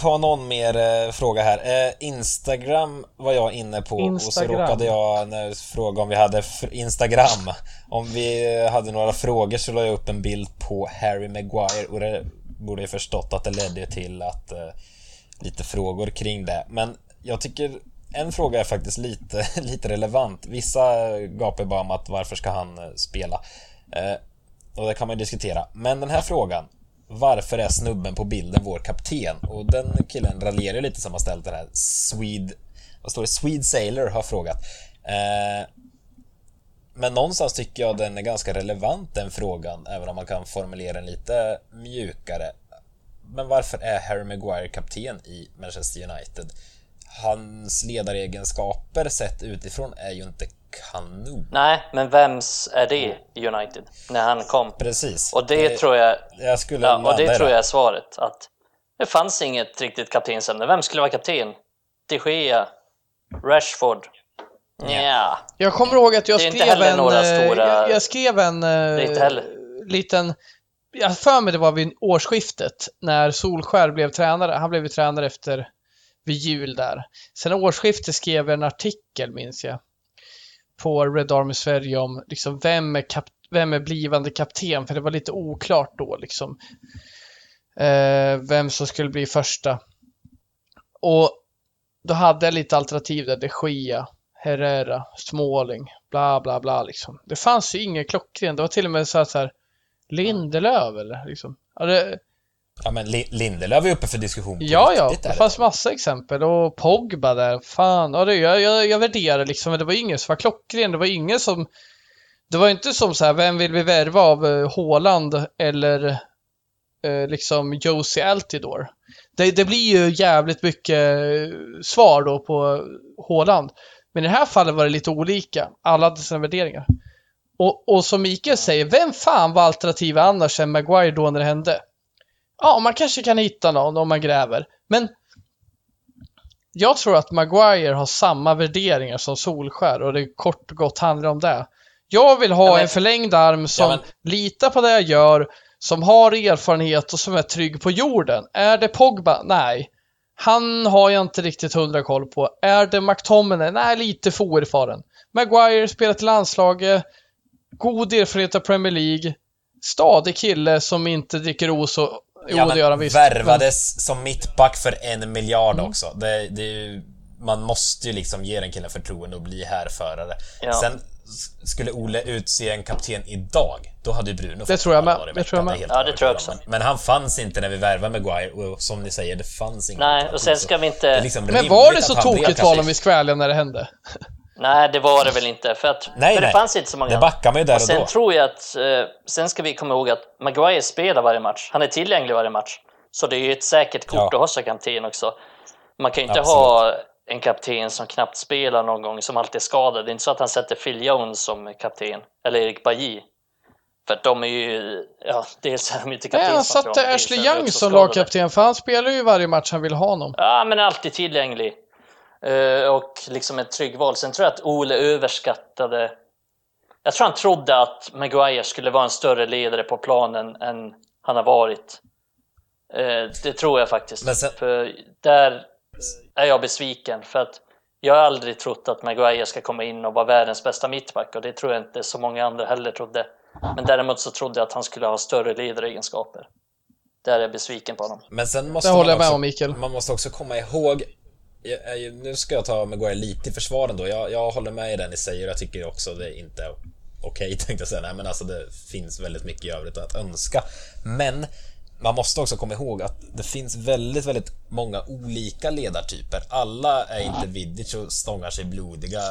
ta någon mer eh, fråga här. Eh, Instagram var jag inne på och så Instagram. råkade jag när jag frågade om vi hade Instagram. Om vi hade några frågor så la jag upp en bild på Harry Maguire och det borde jag förstått att det ledde till att eh, lite frågor kring det. Men jag tycker en fråga är faktiskt lite, [LAUGHS] lite relevant. Vissa gapar bara om att varför ska han eh, spela? Eh, och det kan man ju diskutera. Men den här frågan. Varför är snubben på bilden vår kapten? Och den killen raljerar lite som har ställt den här. Swede... Vad står det? Swede Sailor har frågat. Eh, men någonstans tycker jag den är ganska relevant den frågan, även om man kan formulera den lite mjukare. Men varför är Harry Maguire kapten i Manchester United? Hans ledaregenskaper sett utifrån är ju inte kanon. Nej, men vems är det i United när han kom? Precis. Och det tror jag, Jag skulle ja, och det tror jag är svaret. Att det fanns inget riktigt kaptensämne. Vem skulle vara kapten? De Gea? Rashford? Nja. Jag kommer ihåg att jag Det skrev en... några eh, stora- Jag, jag skrev en... eh, Det är inte heller. Liten... Jag för mig det var vid årsskiftet när Solskär blev tränare. Han blev ju tränare efter vid jul där. Sen årsskiftet skrev jag en artikel, minns jag, på Red Army Sverige om liksom vem är, kap- vem är blivande kapten, för det var lite oklart då liksom. Eh, vem som skulle bli första. Och då hade jag lite alternativ där, de Gia, Herrera, Småling, bla bla bla liksom. Det fanns ju ingen klockren, det var till och med så här, så här Lindelöf eller liksom. Ja, det, Ja men Li- Lindelöf är uppe för diskussion på Ja, ja, det fanns massa exempel och Pogba där, fan, ja, det, jag, jag, jag värderar liksom, men det var ingen som var klockren, det var ingen som Det var inte som så här, vem vill vi värva av uh, Haaland eller eh, liksom Josie Altidore? Det, det blir ju jävligt mycket eh, svar då på Haaland. Men i det här fallet var det lite olika, alla hade sina värderingar. Och, och som Mikael säger, vem fan var alternativet annars än Maguire då när det hände? Ja, man kanske kan hitta någon om man gräver. Men jag tror att Maguire har samma värderingar som Solskär och det kort och gott handlar om det. Jag vill ha Ja, men- en förlängd arm som Ja, litar på det jag gör, som har erfarenhet och som är trygg på jorden. Är det Pogba? Nej. Han har jag inte riktigt hundra koll på. Är det McTominay? Nej, lite för oerfaren. Maguire spelat i landslaget, god erfarenhet av Premier League, stadig kille som inte dricker os och... Jo, Ja, det gör han men visst. Men- värvades som mittback för en miljard Mm. också. Det, det är ju, man måste ju liksom ge den killen förtroende och bli härförare. Ja. Sen skulle Ole utse en kapten idag, då hade ju Bruno Det fått tror jag med. i Det tror jag med. Ja, det tror jag också. Men, men han fanns inte när vi värvade Maguire och som ni säger, det fanns ingen Nej, och sen ska vi inte- det liksom Men var det så tokigt val om vi ärliga när det hände? Nej, det var det väl inte. För, att, Nej, för det nej. fanns inte så många. Det backar man ju där och och sen då. tror jag att, eh, sen ska vi komma ihåg att Maguire spelar varje match. Han är tillgänglig varje match. Så det är ju ett säkert kort Ja. att ha som kapten också. Man kan ju inte Absolut. ha en kapten som knappt spelar någon gång, som alltid är skadad. Det är inte så att han sätter Phil Jones som kapten, eller Erik Bajy. För de är ju, ja, dels är de ju inte Nej, han satte Ashley Young som lagkapten, för han spelar ju varje match han vill ha honom. Ja, men alltid tillgänglig. Eh, och liksom ett trygg val. Sen tror jag att Ole överskattade... Jag tror han trodde att Maguire skulle vara en större ledare på planen än han har varit. Eh, det tror jag faktiskt. Men sen- För där är jag besviken. För att jag har aldrig trott att Maguire ska komma in och vara världens bästa mittback. Och det tror jag inte så många andra heller trodde. Men däremot så trodde jag att han skulle ha större ledaregenskaper. Där är jag besviken på honom. Men sen måste Det man håller jag med också, om, Mikael. Man måste också komma ihåg jag, jag, nu ska jag ta Maguire lite i försvar ändå. Jag, jag håller med i det ni säger och jag tycker också det är inte okej okej [LAUGHS] tänkte jag säga. Nej men alltså det finns väldigt mycket i övrigt att önska. Men man måste också komma ihåg att det finns väldigt, väldigt många olika ledartyper. Alla är inte Vidic och stångar sig blodiga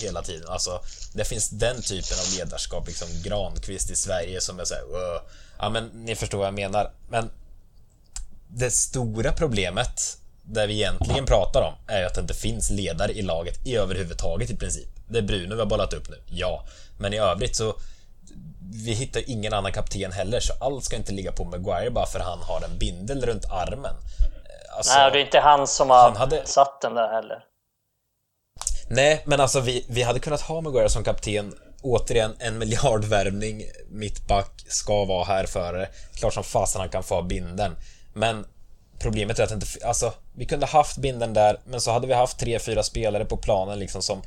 hela tiden. Alltså, det finns den typen av ledarskap, liksom Granqvist i Sverige som är såhär, ja men ni förstår vad jag menar. Men det stora problemet, det vi egentligen pratar om, är ju att det inte finns ledare i laget i överhuvudtaget i princip. Det är Bruno vi har bollat upp nu, ja. Men i övrigt så vi hittar ingen annan kapten heller, så allt ska inte ligga på Maguire bara för han har en bindel runt armen. Eh, Alltså, Nej, och det är inte han som har han hade- satt den där heller. Nej, men alltså vi, vi hade kunnat ha Maguire som kapten. Återigen, en miljardvärvning. Mittback ska vara här före. Klart som fasen han kan få ha binden. Men problemet är att inte... Alltså, vi kunde haft binden där, men så hade vi haft tre, fyra spelare på planen liksom som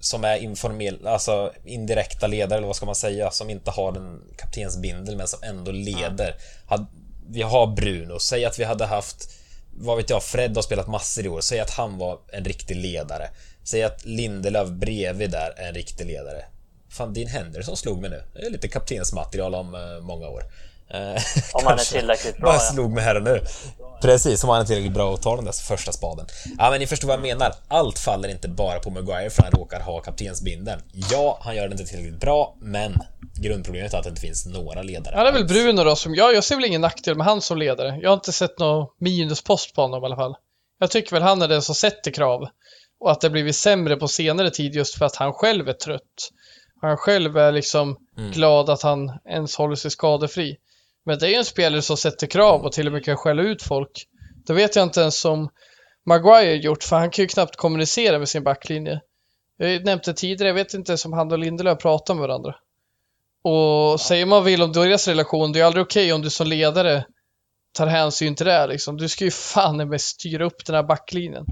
som är informell, alltså indirekta ledare eller vad ska man säga, som inte har en kaptensbindel men som ändå leder. Had, vi har Bruno, säg att vi hade haft, vad vet jag, Fred har spelat massor i år, säg att han var en riktig ledare. Säg att Lindelöf bredvid där är en riktig ledare. Fan, din Henderson slog mig nu. Det är lite kaptensmaterial om eh, många år. Eh, [LAUGHS] Om han är tillräckligt bra, Bara slog mig här och nu. Precis, om han är tillräckligt bra att ta den där första spaden. Ja, men ni förstår vad jag menar. Allt faller inte bara på Maguire för han råkar ha kaptensbindeln. Ja, han gör det inte tillräckligt bra, men grundproblemet är att det inte finns några ledare. Ja, det är väl. Bruno då som jag, jag ser väl ingen nackdel med han som ledare. Jag har inte sett någon minuspost på honom i alla fall. Jag tycker väl han är den som sätter krav. Och att det blivit sämre på senare tid just för att han själv är trött. Han själv är liksom glad att han ens håller sig skadefri. Men det är ju en spelare som sätter krav och till och med kan skälla ut folk. Det vet jag inte ens som Maguire gjort, för han kan ju knappt kommunicera med sin backlinje. Jag det tidigare, jag vet inte ens om han och Lindelöf pratar med varandra. Och säger man vill om deras relation, det är aldrig okej om du som ledare tar hänsyn till det. Liksom. Du ska ju fan med styra upp den här backlinjen.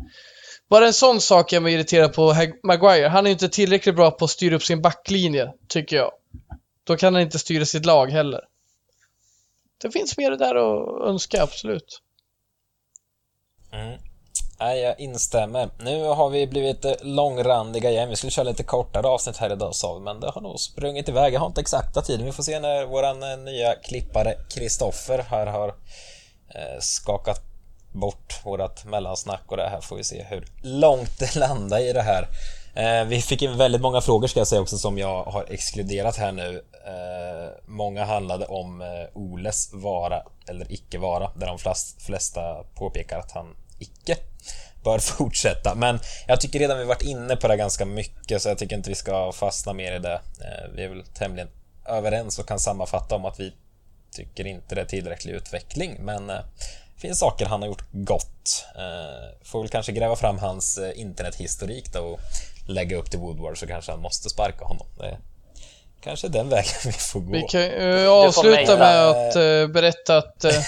Bara en sån sak jag mig irriterad på Maguire. Han är inte tillräckligt bra på att styra upp sin backlinje, tycker jag. Då kan han inte styra sitt lag heller. Det finns mer där att önska, absolut. Mm. Nej, jag instämmer. Nu har vi blivit eh, långrandiga igen. Vi skulle köra lite kortare avsnitt här idag sa vi, men det har nog sprungit iväg. Jag har inte exakta tiden. Vi får se när våran eh, nya klippare Kristoffer här har eh, skakat bort vårat mellansnack och det här får vi se hur långt det landar i det här. Eh, vi fick in väldigt många frågor ska jag säga också som jag har exkluderat här nu. Eh, många handlade om eh, Oles vara eller icke vara, där de flest, flesta påpekar att han icke bör [LAUGHS] fortsätta. Men jag tycker redan vi varit inne på det ganska mycket så jag tycker inte vi ska fastna mer i det. Eh, vi är väl tämligen överens och kan sammanfatta om att vi tycker inte det är tillräcklig utveckling, men eh, det finns saker han har gjort gott. Eh, får väl kanske gräva fram hans eh, internethistorik då och lägga upp till Woodward så kanske han måste sparka honom. Det kanske den vägen vi får gå. Vi kan uh, avsluta med att uh, berätta att uh, [LAUGHS]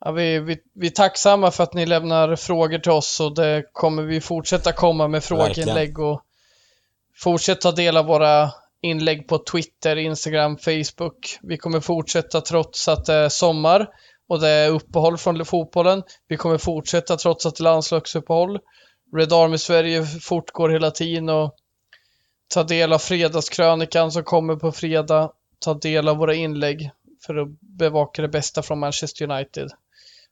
ja, vi, vi, vi är tacksamma för att ni lämnar frågor till oss och det kommer vi fortsätta komma med frågeinlägg och fortsätta ta del av våra inlägg på Twitter, Instagram, Facebook. Vi kommer fortsätta trots att det är sommar och det är uppehåll från fotbollen. Vi kommer fortsätta trots att det är landslagsuppehåll. Red Army Sverige fortgår hela tiden och ta del av fredagskrönikan som kommer på fredag. Ta del av våra inlägg för att bevaka det bästa från Manchester United.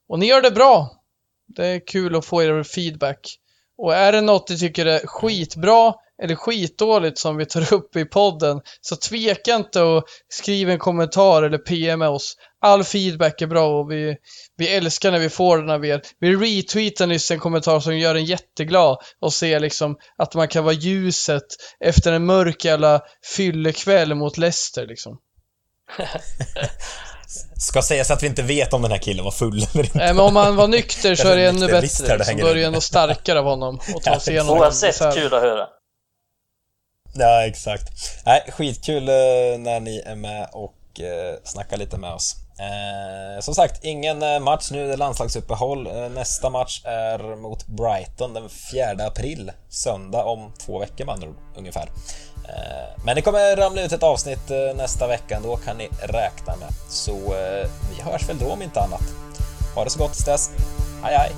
Och ni gör det bra! Det är kul att få er feedback. Och är det något ni tycker är skitbra eller skitdåligt som vi tar upp i podden så tveka inte och skriv en kommentar eller PM med oss. All feedback är bra och vi, vi älskar när vi får den av er. Vi retweetade nyss en kommentar som gör en jätteglad och ser liksom att man kan vara ljuset efter en mörk jävla fyllekväll mot Leicester liksom. [LAUGHS] Ska sägas att vi inte vet om den här killen var full eller inte. Nej, men om han var nykter så är det ännu bättre. Så då är det ändå starkare av honom att ta sig igenom Oavsett, kul att höra. Ja, exakt. Nej, skitkul eh, när ni är med och eh, snackar lite med oss. Eh, som sagt, ingen eh, match nu, det är landslagsuppehåll. Eh, nästa match är mot Brighton den 4 april, söndag om två veckor med andra ungefär. Eh, men det kommer ramla ut ett avsnitt nästa vecka, då kan ni räkna med. Så vi hörs väl då om inte annat. Ha det så gott tills dess. Hej hej!